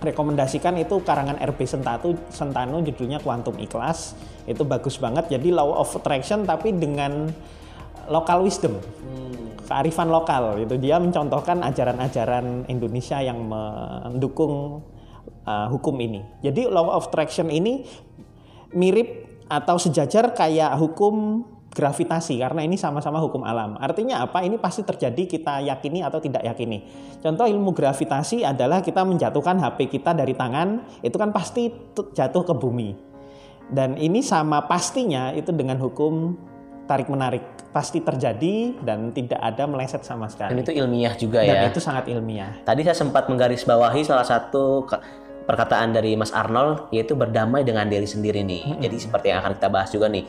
rekomendasikan itu karangan RB Sentatu Sentano judulnya Quantum Ikhlas itu bagus banget jadi law of attraction tapi dengan local wisdom kearifan lokal itu dia mencontohkan ajaran-ajaran Indonesia yang mendukung uh, hukum ini jadi law of attraction ini mirip atau sejajar kayak hukum gravitasi karena ini sama-sama hukum alam. Artinya apa? Ini pasti terjadi kita yakini atau tidak yakini. Contoh ilmu gravitasi adalah kita menjatuhkan HP kita dari tangan, itu kan pasti tu- jatuh ke bumi. Dan ini sama pastinya itu dengan hukum tarik menarik pasti terjadi dan tidak ada meleset sama Dan sekali. itu ilmiah juga Dan ya. itu sangat ilmiah. Tadi saya sempat menggarisbawahi salah satu perkataan dari Mas Arnold yaitu berdamai dengan diri sendiri nih. Jadi seperti yang akan kita bahas juga nih.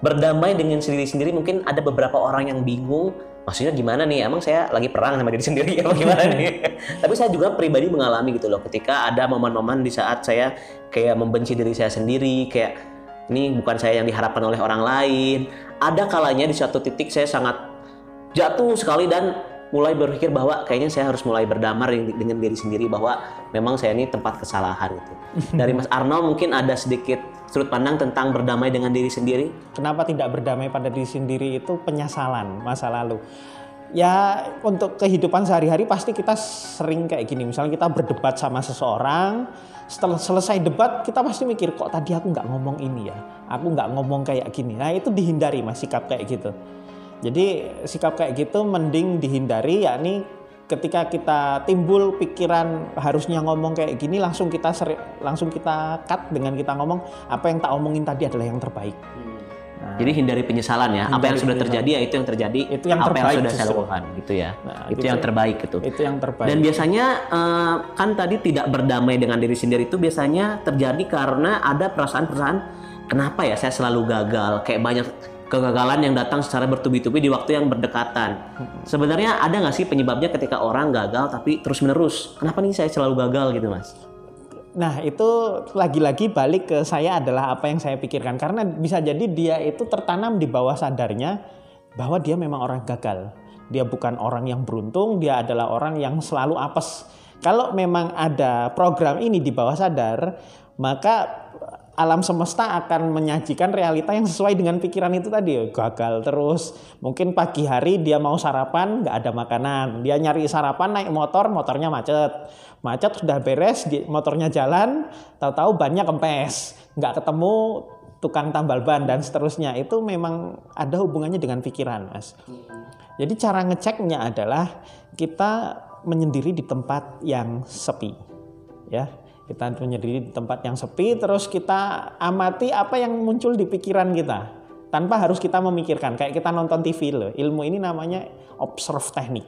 Berdamai dengan diri sendiri mungkin ada beberapa orang yang bingung maksudnya gimana nih emang saya lagi perang sama diri sendiri apa gimana nih tapi saya juga pribadi mengalami gitu loh ketika ada momen-momen di saat saya kayak membenci diri saya sendiri kayak ini bukan saya yang diharapkan oleh orang lain ada kalanya di suatu titik saya sangat jatuh sekali dan mulai berpikir bahwa kayaknya saya harus mulai berdamai dengan- dengan diri sendiri bahwa memang saya ini tempat kesalahan itu. Dari Mas Arnold mungkin ada sedikit sudut pandang tentang berdamai dengan diri sendiri. Kenapa tidak berdamai pada diri sendiri itu penyesalan masa lalu. Ya untuk kehidupan sehari-hari pasti kita sering kayak gini. Misalnya kita berdebat sama seseorang, setelah selesai debat kita pasti mikir kok tadi aku nggak ngomong ini ya, aku nggak ngomong kayak gini. Nah itu dihindari mas sikap kayak gitu. Jadi sikap kayak gitu mending dihindari yakni ketika kita timbul pikiran harusnya ngomong kayak gini langsung kita seri- langsung kita cut dengan kita ngomong apa yang tak omongin tadi adalah yang terbaik. Jadi hindari penyesalan ya. apa yang Hindari sudah terjadi ya itu yang terjadi. Itu yang apa yang terbaik sudah saya lakukan gitu ya. Nah, itu gitu. yang terbaik gitu. Itu yang terbaik. Dan biasanya eh, kan tadi tidak berdamai dengan diri sendiri itu biasanya terjadi karena ada perasaan-perasaan kenapa ya saya selalu gagal kayak banyak kegagalan yang datang secara bertubi-tubi di waktu yang berdekatan. Sebenarnya ada nggak sih penyebabnya ketika orang gagal tapi terus menerus? Kenapa nih saya selalu gagal gitu mas? Nah, itu lagi-lagi balik ke saya adalah apa yang saya pikirkan. Karena bisa jadi dia itu tertanam di bawah sadarnya bahwa dia memang orang gagal. Dia bukan orang yang beruntung, dia adalah orang yang selalu apes. Kalau memang ada program ini di bawah sadar, maka alam semesta akan menyajikan realita yang sesuai dengan pikiran itu tadi. Gagal terus. Mungkin pagi hari dia mau sarapan nggak ada makanan. Dia nyari sarapan naik motor motornya macet macet sudah beres motornya jalan tahu-tahu bannya kempes nggak ketemu tukang tambal ban dan seterusnya. Itu memang ada hubungannya dengan pikiran mas. Jadi cara ngeceknya adalah kita menyendiri di tempat yang sepi ya. Kita menyendiri di tempat yang sepi terus kita amati apa yang muncul di pikiran kita tanpa harus kita memikirkan. Kayak kita nonton TV loh ilmu ini namanya observe teknik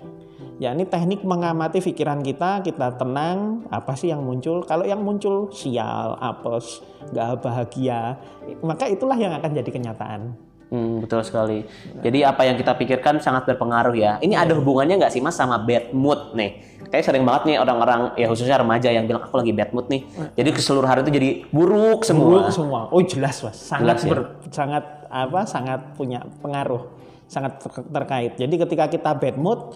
ya ini teknik mengamati pikiran kita kita tenang apa sih yang muncul kalau yang muncul sial apes gak bahagia maka itulah yang akan jadi kenyataan Hmm, betul sekali. Jadi apa yang kita pikirkan sangat berpengaruh ya. Ini ada hubungannya nggak sih mas sama bad mood nih? Kayak sering banget nih orang-orang ya khususnya remaja yang bilang aku lagi bad mood nih. Jadi keseluruhan itu jadi buruk semua. Buruk semua. Oh jelas mas, sangat Jelas ya? ber- sangat apa? Sangat punya pengaruh, sangat ter- terkait. Jadi ketika kita bad mood,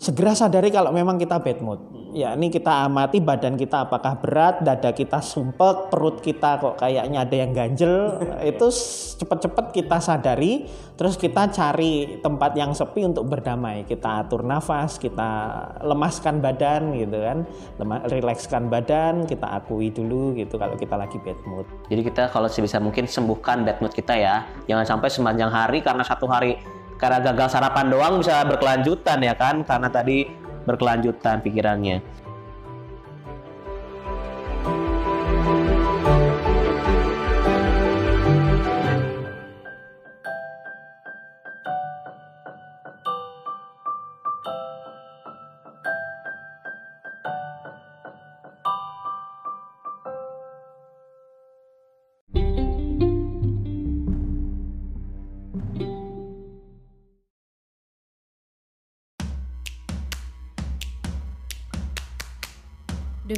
segera sadari kalau memang kita bad mood. Ya ini kita amati badan kita apakah berat, dada kita sumpek, perut kita kok kayaknya ada yang ganjel. Itu cepet-cepet kita sadari, terus kita cari tempat yang sepi untuk berdamai. Kita atur nafas, kita lemaskan badan gitu kan, rilekskan badan, kita akui dulu gitu kalau kita lagi bad mood. Jadi kita kalau sebisa mungkin sembuhkan bad mood kita ya. Jangan sampai sepanjang hari karena satu hari karena gagal sarapan doang bisa berkelanjutan ya kan? Karena tadi berkelanjutan pikirannya.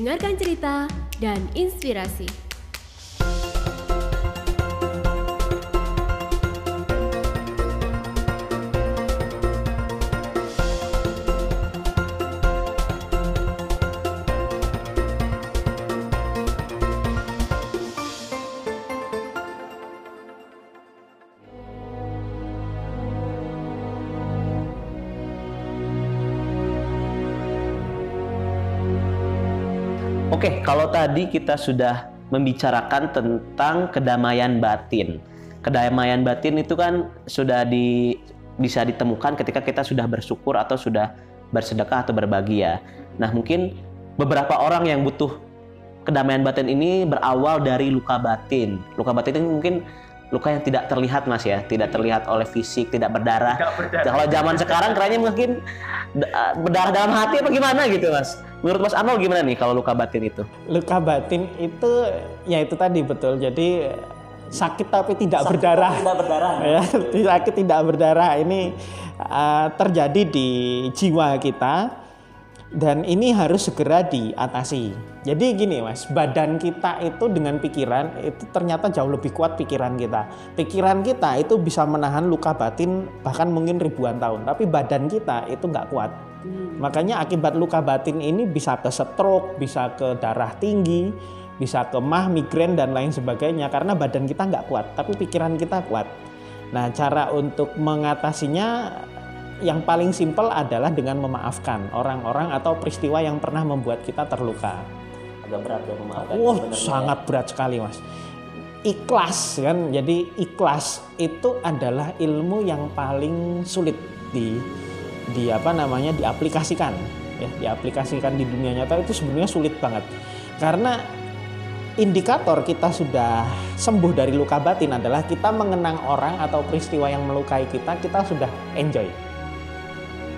Dengarkan cerita dan inspirasi. Oke, kalau tadi kita sudah membicarakan tentang kedamaian batin. Kedamaian batin itu kan sudah di bisa ditemukan ketika kita sudah bersyukur atau sudah bersedekah atau berbagi ya. Nah, mungkin beberapa orang yang butuh kedamaian batin ini berawal dari luka batin. Luka batin itu mungkin luka yang tidak terlihat Mas ya, tidak terlihat oleh fisik, tidak berdarah. Kalau zaman sekarang kayaknya mungkin da- berdarah dalam hati apa gimana gitu Mas. Menurut Mas Arnold gimana nih kalau luka batin itu? luka batin itu ya itu tadi betul. Jadi sakit tapi tidak berdarah. Tidak berdarah. ya sakit tidak berdarah. Ini uh, terjadi di jiwa kita dan ini harus segera diatasi. Jadi gini mas badan kita itu dengan pikiran itu ternyata jauh lebih kuat pikiran kita. Pikiran kita itu bisa menahan luka batin bahkan mungkin ribuan tahun tapi badan kita itu nggak kuat Makanya akibat luka batin ini bisa ke stroke, bisa ke darah tinggi, bisa ke mah, migrain dan lain sebagainya karena badan kita nggak kuat, tapi pikiran kita kuat. Nah, cara untuk mengatasinya yang paling simpel adalah dengan memaafkan orang-orang atau peristiwa yang pernah membuat kita terluka. Agak berat ya memaafkan. Wah, sebenarnya. sangat berat sekali, Mas. Ikhlas kan. Jadi ikhlas itu adalah ilmu yang paling sulit di di apa namanya diaplikasikan ya, diaplikasikan di dunia nyata itu sebenarnya sulit banget. Karena indikator kita sudah sembuh dari luka batin adalah kita mengenang orang atau peristiwa yang melukai kita, kita sudah enjoy.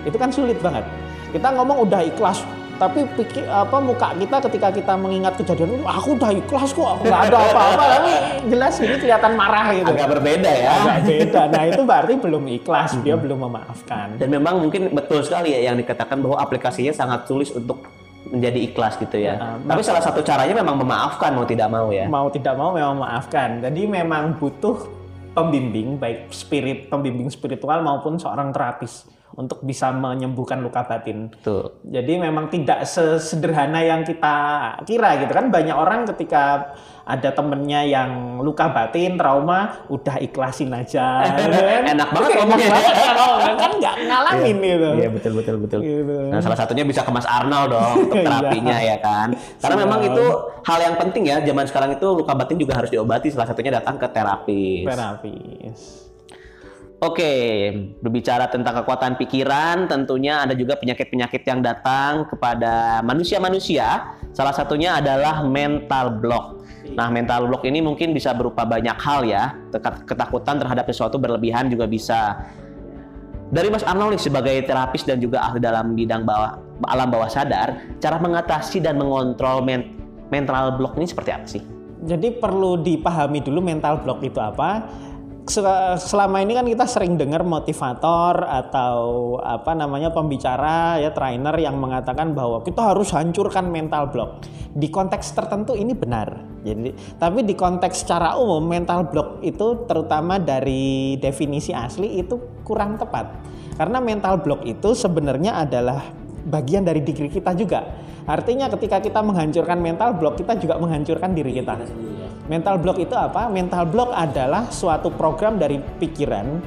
Itu kan sulit banget. Kita ngomong udah ikhlas, tapi pikir apa muka kita ketika kita mengingat kejadian itu aku udah ikhlas kok nggak ada apa-apa. Tapi jelas ini kelihatan marah gitu. Agak berbeda ya. Agak beda. Nah itu berarti belum ikhlas dia belum memaafkan. Dan memang mungkin betul sekali ya yang dikatakan bahwa aplikasinya sangat sulit untuk menjadi ikhlas gitu ya. Ya, Tapi salah satu caranya memang memaafkan mau tidak mau ya. mau tidak mau memang memaafkan. Jadi memang butuh pembimbing baik spirit pembimbing spiritual maupun seorang terapis untuk bisa menyembuhkan luka batin Betul. Jadi memang tidak sesederhana yang kita kira gitu kan banyak orang ketika ada temennya yang luka batin trauma udah ikhlasin aja. Enak banget ngomongnya. banget kalau kan nggak ngalamin gitu. Iya betul betul betul. Gitu. Nah salah satunya bisa ke Mas Arnold dong untuk Iya. terapinya ya kan. Karena memang itu hal yang penting ya zaman sekarang itu luka batin juga harus diobati. Salah satunya datang ke terapis. Terapis. Oke, berbicara tentang kekuatan pikiran, tentunya ada juga penyakit-penyakit yang datang kepada manusia-manusia. Salah satunya adalah mental block. Nah, mental block ini mungkin bisa berupa banyak hal ya. Ketakutan terhadap sesuatu berlebihan juga bisa. Dari Mas Arnold sebagai terapis dan juga ahli dalam bidang bawah alam bawah sadar, cara mengatasi dan mengontrol men- mental block ini seperti apa sih? Jadi perlu dipahami dulu mental block itu apa. Se- Selama ini kan kita sering dengar motivator atau apa namanya pembicara ya trainer yang mengatakan bahwa kita harus hancurkan mental block. Di konteks tertentu ini benar. Jadi tapi di konteks secara umum mental block itu terutama dari definisi asli itu kurang tepat. Karena mental block itu sebenarnya adalah bagian dari diri kita juga. Artinya ketika kita menghancurkan mental block, kita juga menghancurkan diri kita. Mental block itu apa? Mental block adalah suatu program dari pikiran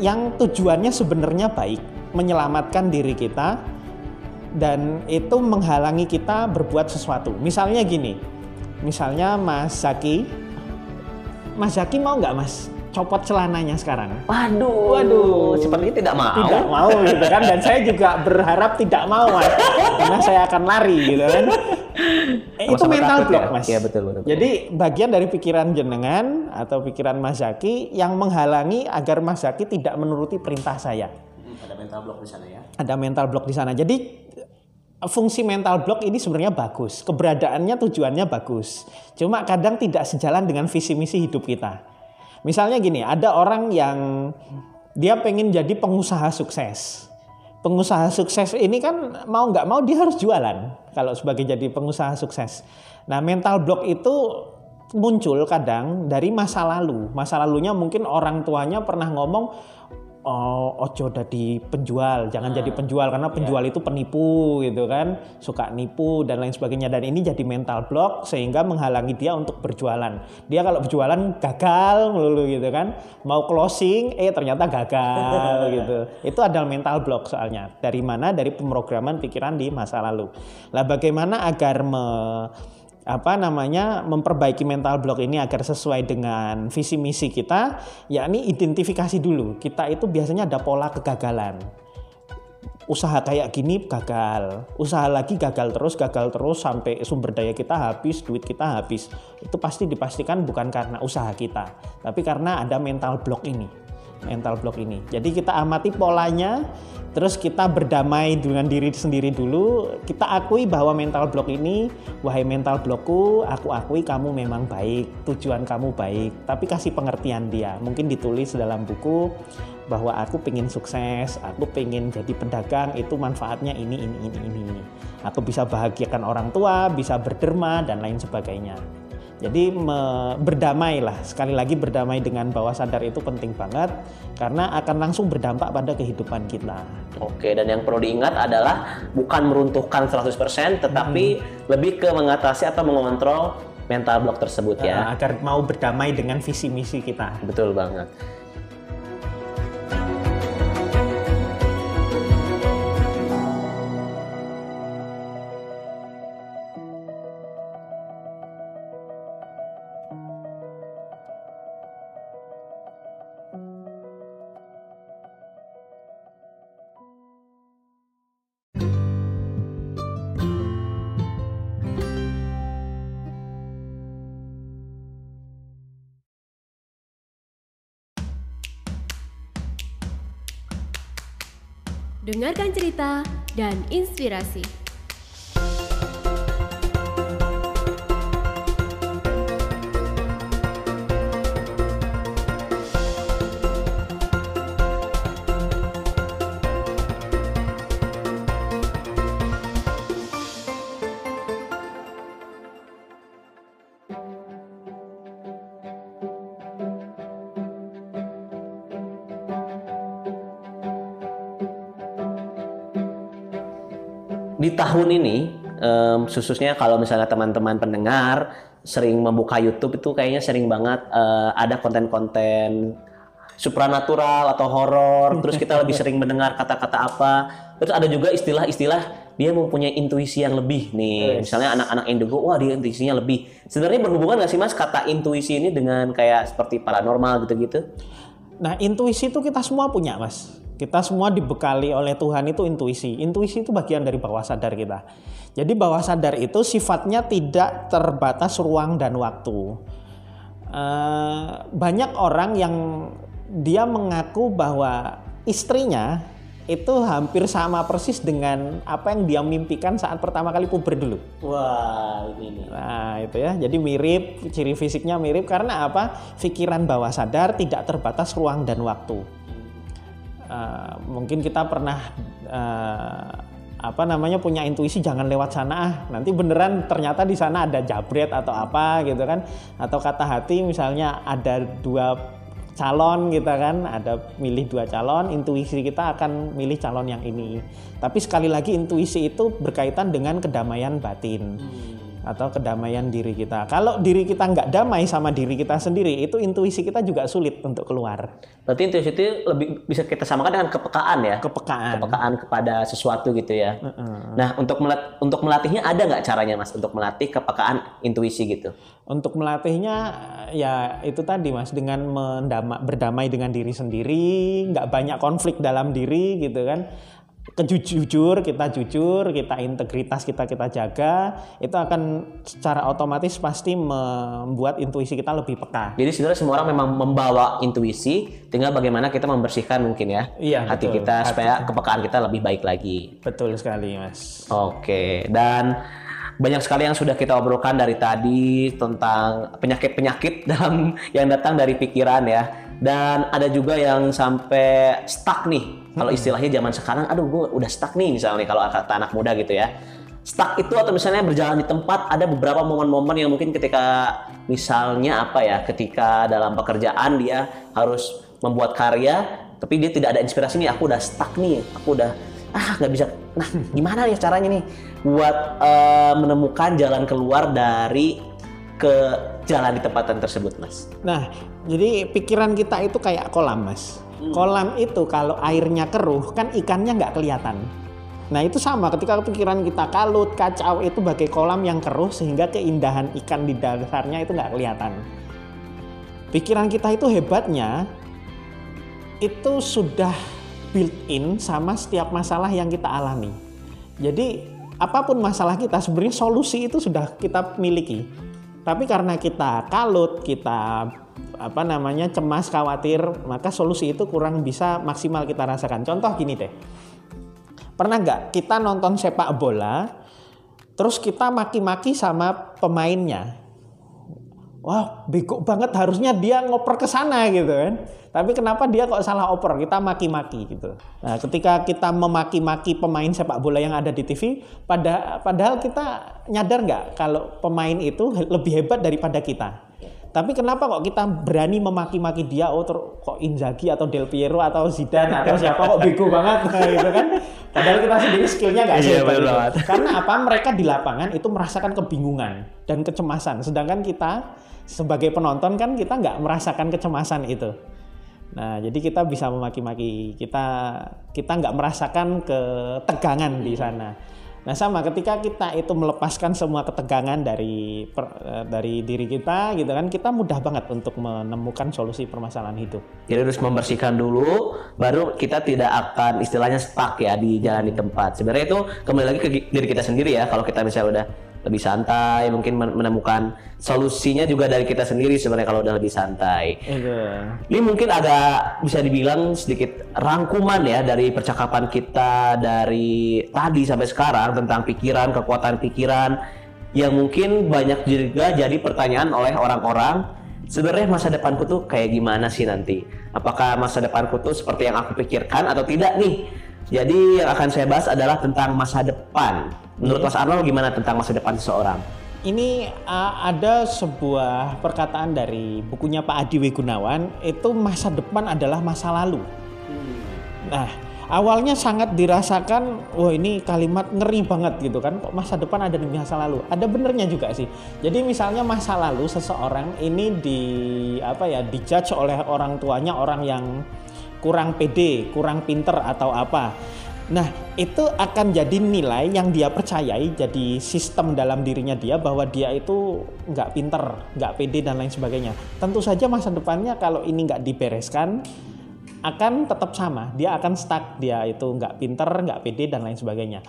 yang tujuannya sebenarnya baik, menyelamatkan diri kita dan itu menghalangi kita berbuat sesuatu. Misalnya gini, misalnya Mas Zaki, Mas Zaki mau nggak Mas copot celananya sekarang? Waduh, Waduh. sepertinya tidak mau. tidak mau gitu kan dan saya juga berharap tidak mau mas karena saya akan lari gitu kan Eh, itu mental takut block ya? mas. Iya, betul, betul. jadi bagian dari pikiran jenengan atau pikiran Mas Zaki yang menghalangi agar Mas Zaki tidak menuruti perintah saya. Ada mental block di sana ya. ada mental block di sana. Jadi fungsi mental block ini sebenarnya bagus. Keberadaannya tujuannya bagus. Cuma kadang tidak sejalan dengan visi misi hidup kita. Misalnya gini ada orang yang dia pengen jadi pengusaha sukses. Pengusaha sukses ini kan mau nggak mau dia harus jualan kalau sebagai jadi pengusaha sukses. Nah mental block itu muncul kadang dari masa lalu. Masa lalunya mungkin orang tuanya pernah ngomong oh ojo jadi penjual jangan jadi penjual karena penjual itu penipu gitu kan suka nipu dan lain sebagainya. Dan ini jadi mental block sehingga menghalangi dia untuk berjualan. Dia kalau berjualan gagal melulu gitu kan mau closing eh ternyata gagal gitu. Itu adalah mental block soalnya dari mana? Dari pemrograman pikiran di masa lalu. Lah bagaimana agar me apa namanya memperbaiki mental block ini agar sesuai dengan visi misi kita yakni identifikasi dulu. Kita itu biasanya ada pola kegagalan. Usaha kayak gini gagal. Usaha lagi gagal terus gagal terus sampai sumber daya kita habis duit kita habis. Itu pasti dipastikan bukan karena usaha kita tapi karena ada mental block ini mental block ini. Jadi kita amati polanya terus kita berdamai dengan diri sendiri dulu. Kita akui bahwa mental block ini wahai mental blockku aku akui kamu memang baik tujuan kamu baik. Tapi kasih pengertian dia. Mungkin ditulis dalam buku bahwa aku pengen sukses aku pengen jadi pedagang itu manfaatnya ini ini ini ini. Aku bisa bahagiakan orang tua bisa berderma dan lain sebagainya jadi berdamailah sekali lagi berdamai dengan bawah sadar itu penting banget karena akan langsung berdampak pada kehidupan kita. Oke, dan yang perlu diingat adalah bukan meruntuhkan 100%, tetapi lebih ke mengatasi atau mengontrol mental block tersebut ya. Nah, agar mau berdamai dengan visi misi kita. Betul banget. Dengarkan cerita dan inspirasi. Tahun ini em, khususnya kalau misalnya teman-teman pendengar sering membuka YouTube itu kayaknya sering banget eh, ada konten-konten supranatural atau horor terus kita lebih sering mendengar kata-kata apa. Terus ada juga istilah-istilah dia mempunyai intuisi yang lebih nih. Misalnya anak-anak indigo wah dia intuisinya lebih. Sebenarnya berhubungan nggak sih mas kata intuisi ini dengan kayak seperti paranormal gitu-gitu? Nah, intuisi itu kita semua punya, Mas. Kita semua dibekali oleh Tuhan itu intuisi. Intuisi itu bagian dari bawah sadar kita. Jadi bawah sadar itu sifatnya tidak terbatas ruang dan waktu. Eh, banyak orang yang dia mengaku bahwa istrinya itu hampir sama persis dengan apa yang dia mimpikan saat pertama kali puber dulu. wah ini nih Nah, itu ya. Jadi mirip, ciri fisiknya mirip karena apa? Pikiran bawah sadar tidak terbatas ruang dan waktu. Eh, mungkin kita pernah eh, apa namanya punya intuisi jangan lewat sana ah. Nanti beneran ternyata di sana ada jabret atau apa gitu kan. Atau kata hati misalnya ada dua calon gitu kan ada milih dua calon intuisi kita akan milih calon yang ini tapi sekali lagi intuisi itu berkaitan dengan kedamaian batin atau kedamaian diri kita kalau diri kita nggak damai sama diri kita sendiri itu intuisi kita juga sulit untuk keluar berarti intuisi itu lebih bisa kita samakan dengan kepekaan ya kepekaan kepekaan kepada sesuatu gitu ya. Nah, untuk melat- untuk melatihnya ada nggak caranya Mas untuk melatih kepekaan intuisi gitu? Untuk melatihnya ya itu tadi mas dengan mendama, berdamai dengan diri sendiri, nggak banyak konflik dalam diri gitu kan. Kejujur kita jujur, kita integritas kita kita jaga, itu akan secara otomatis pasti membuat intuisi kita lebih peka. Jadi sebenarnya semua orang memang membawa intuisi, tinggal bagaimana kita membersihkan mungkin ya Iya, hati betul. kita Hati supaya kepekaan kita lebih baik lagi. Betul sekali mas. Oke, dan banyak sekali yang sudah kita obrolkan dari tadi tentang penyakit-penyakit dalam yang datang dari pikiran ya. Dan ada juga yang sampai stuck nih. Kalau istilahnya zaman sekarang, aduh gue udah stuck nih misalnya kalau kata anak muda gitu ya. Stuck itu atau misalnya berjalan di tempat ada beberapa momen-momen yang mungkin ketika misalnya apa ya, ketika dalam pekerjaan dia harus membuat karya, tapi dia tidak ada inspirasi nih, aku udah stuck nih, aku udah ah nggak bisa nah gimana ya caranya nih buat eh, menemukan jalan keluar dari ke jalan di tempatan tersebut mas Nah, jadi pikiran kita itu kayak kolam, Mas. Kolam itu kalau airnya keruh kan ikannya nggak kelihatan. Nah, itu sama ketika pikiran kita kalut, kacau itu bagai kolam yang keruh sehingga keindahan ikan di dasarnya itu nggak kelihatan. Pikiran kita itu hebatnya itu sudah built in sama setiap masalah yang kita alami. Jadi apa pun masalah kita sebenarnya solusi itu sudah kita miliki. Tapi karena kita kalut, kita apa namanya cemas, khawatir, maka solusi itu kurang bisa maksimal kita rasakan. Contoh gini deh. Pernah nggak kita nonton sepak bola, terus kita maki-maki sama pemainnya? Wah, bego banget harusnya dia ngoper ke sana gitu kan. Tapi kenapa dia kok salah oper? Kita maki-maki gitu. Nah, ketika kita memaki-maki pemain sepak bola yang ada di TV, pada padahal kita nyadar nggak kalau pemain itu lebih hebat daripada kita. Tapi kenapa kok kita berani memaki-maki dia? Oh, ter- kok Inzaghi atau Del Piero atau Zidane atau siapa kok bego banget Nah, gitu kan? Padahal kita sendiri skillnya nggak Iya, sehebat betul itu. banget. Karena apa? Mereka di lapangan itu merasakan kebingungan dan kecemasan, sedangkan kita sebagai penonton kan kita nggak merasakan kecemasan itu. Nah, jadi kita bisa memaki-maki, kita kita nggak merasakan ketegangan di sana. Nah, sama ketika kita itu melepaskan semua ketegangan dari per- eh, dari diri kita, gitu kan, kita mudah banget untuk menemukan solusi permasalahan hidup. jadi harus membersihkan dulu baru kita tidak akan istilahnya stuck ya di jalan di tempat sebenarnya itu kembali lagi ke diri kita sendiri ya kalau kita misalnya udah lebih santai, mungkin men- menemukan solusinya juga dari kita sendiri sebenarnya kalau udah lebih santai. Itu. Ini mungkin agak bisa dibilang sedikit rangkuman ya dari percakapan kita dari tadi sampai sekarang tentang pikiran, kekuatan pikiran yang mungkin banyak juga jadi pertanyaan oleh orang-orang. Sebenarnya masa depanku tuh kayak gimana sih nanti? Apakah masa depanku tuh seperti yang aku pikirkan atau tidak nih? Jadi yang akan saya bahas adalah tentang masa depan. Menurut Mas Arnold gimana tentang masa depan seseorang? Ini uh, ada sebuah perkataan dari bukunya Pak Adi W. Gunawan, itu masa depan adalah masa lalu. Nah, awalnya sangat dirasakan, wah ini kalimat ngeri banget gitu kan, kok masa depan ada di masa lalu. Ada benernya juga sih. Jadi misalnya masa lalu seseorang ini di apa ya, dijudge oleh orang tuanya orang yang kurang pede, kurang pinter atau apa. Nah, itu akan jadi nilai yang dia percayai, jadi sistem dalam dirinya dia bahwa dia itu nggak pinter, nggak pede dan lain sebagainya. Tentu saja masa depannya kalau ini nggak dibereskan, akan tetap sama. Dia akan stuck, dia itu nggak pinter, nggak pede dan lain sebagainya.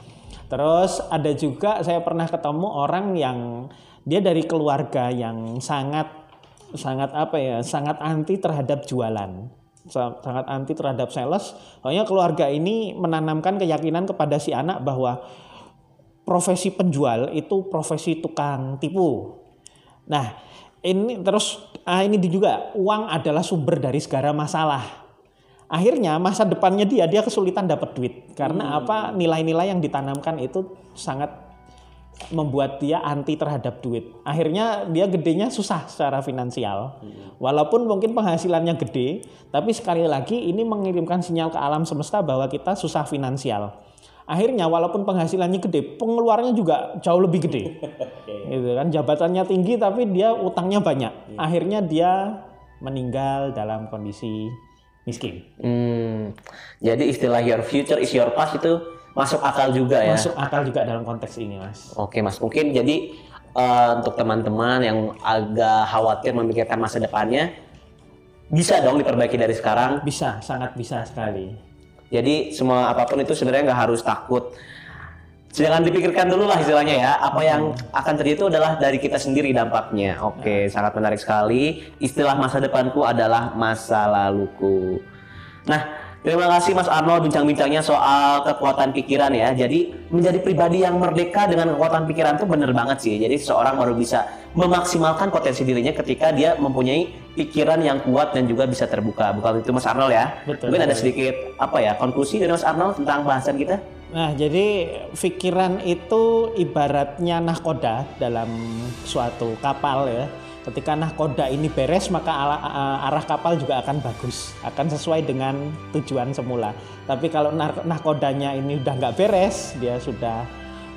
Terus ada juga saya pernah ketemu orang yang dia dari keluarga yang sangat sangat apa ya, sangat anti terhadap jualan sangat anti terhadap sales. Soalnya keluarga ini menanamkan keyakinan kepada si anak bahwa profesi penjual itu profesi tukang tipu. Nah, ini terus ah, ini juga uang adalah sumber dari segala masalah. Akhirnya masa depannya dia dia kesulitan dapat duit karena apa nilai-nilai yang ditanamkan itu sangat membuat dia anti terhadap duit. Akhirnya dia gedenya susah secara finansial. Walaupun mungkin penghasilannya gede, tapi sekali lagi ini mengirimkan sinyal ke alam semesta bahwa kita susah finansial. Akhirnya walaupun penghasilannya gede, pengeluarannya juga jauh lebih gede. Gitu kan, jabatannya tinggi tapi dia utangnya banyak. Akhirnya dia meninggal dalam kondisi miskin. Hmm, jadi istilah your future is your past itu masuk akal juga ya. Masuk akal juga dalam konteks ini, Mas. Oke mas, mungkin jadi eh, untuk teman-teman yang agak khawatir memikirkan masa depannya, bisa dong diperbaiki dari sekarang. Bisa, sangat bisa sekali. Jadi semua apa pun itu sebenarnya nggak harus takut. Jangan dipikirkan dulu lah istilahnya ya. Apa yang akan terjadi itu adalah dari kita sendiri dampaknya. Oke, sangat menarik sekali. Istilah masa depanku adalah masa laluku. Nah, terima kasih Mas Arnold bincang-bincangnya soal kekuatan pikiran ya. Jadi menjadi pribadi yang merdeka dengan kekuatan pikiran itu bener banget sih. Jadi seseorang baru bisa memaksimalkan potensi dirinya ketika dia mempunyai pikiran yang kuat dan juga bisa terbuka. Bukan itu Mas Arnold ya. Betul. Mungkin ada sedikit apa ya konklusi dari Mas Arnold tentang bahasan kita? Nah, jadi pikiran itu ibaratnya nahkoda dalam suatu kapal ya. Ketika nahkoda ini beres, maka arah kapal juga akan bagus, akan sesuai dengan tujuan semula. Tapi kalau nah- nahkodanya ini udah nggak beres, dia sudah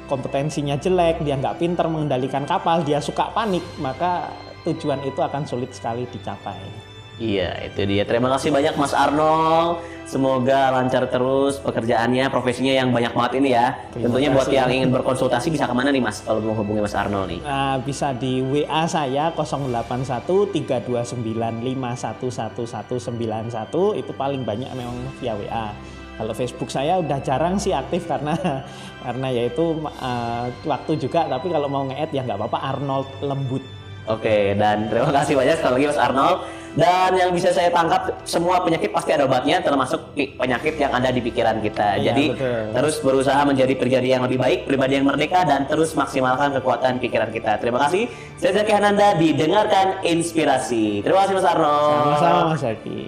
kompetensinya jelek, dia nggak pinter mengendalikan kapal, dia suka panik, maka tujuan itu akan sulit sekali dicapai. Iya, itu dia. Terima kasih banyak Mas Arnold. Semoga lancar terus pekerjaannya, profesinya yang banyak banget ini ya. Terima Tentunya buat yang ingin berkonsultasi bisa ke mana nih Mas kalau mau hubungi Mas Arnold nih? Nah, bisa di WA saya 081 329 5111191 itu paling banyak memang via WA. Kalau Facebook saya udah jarang sih aktif karena karena yaitu uh, waktu juga tapi kalau mau nge-add ya nggak apa-apa Arnold Lembut. Oke, dan terima kasih banyak sekali lagi Mas Arnold. Dan yang bisa saya tangkap, semua penyakit pasti ada obatnya, termasuk penyakit yang ada di pikiran kita. Iya, Jadi betul. terus berusaha menjadi pribadi yang lebih baik, pribadi yang merdeka, dan terus maksimalkan kekuatan pikiran kita. Terima kasih. Saya Zaki Hananda, didengarkan inspirasi. Terima kasih Mas Arnold. Sama-sama Mas Zaki.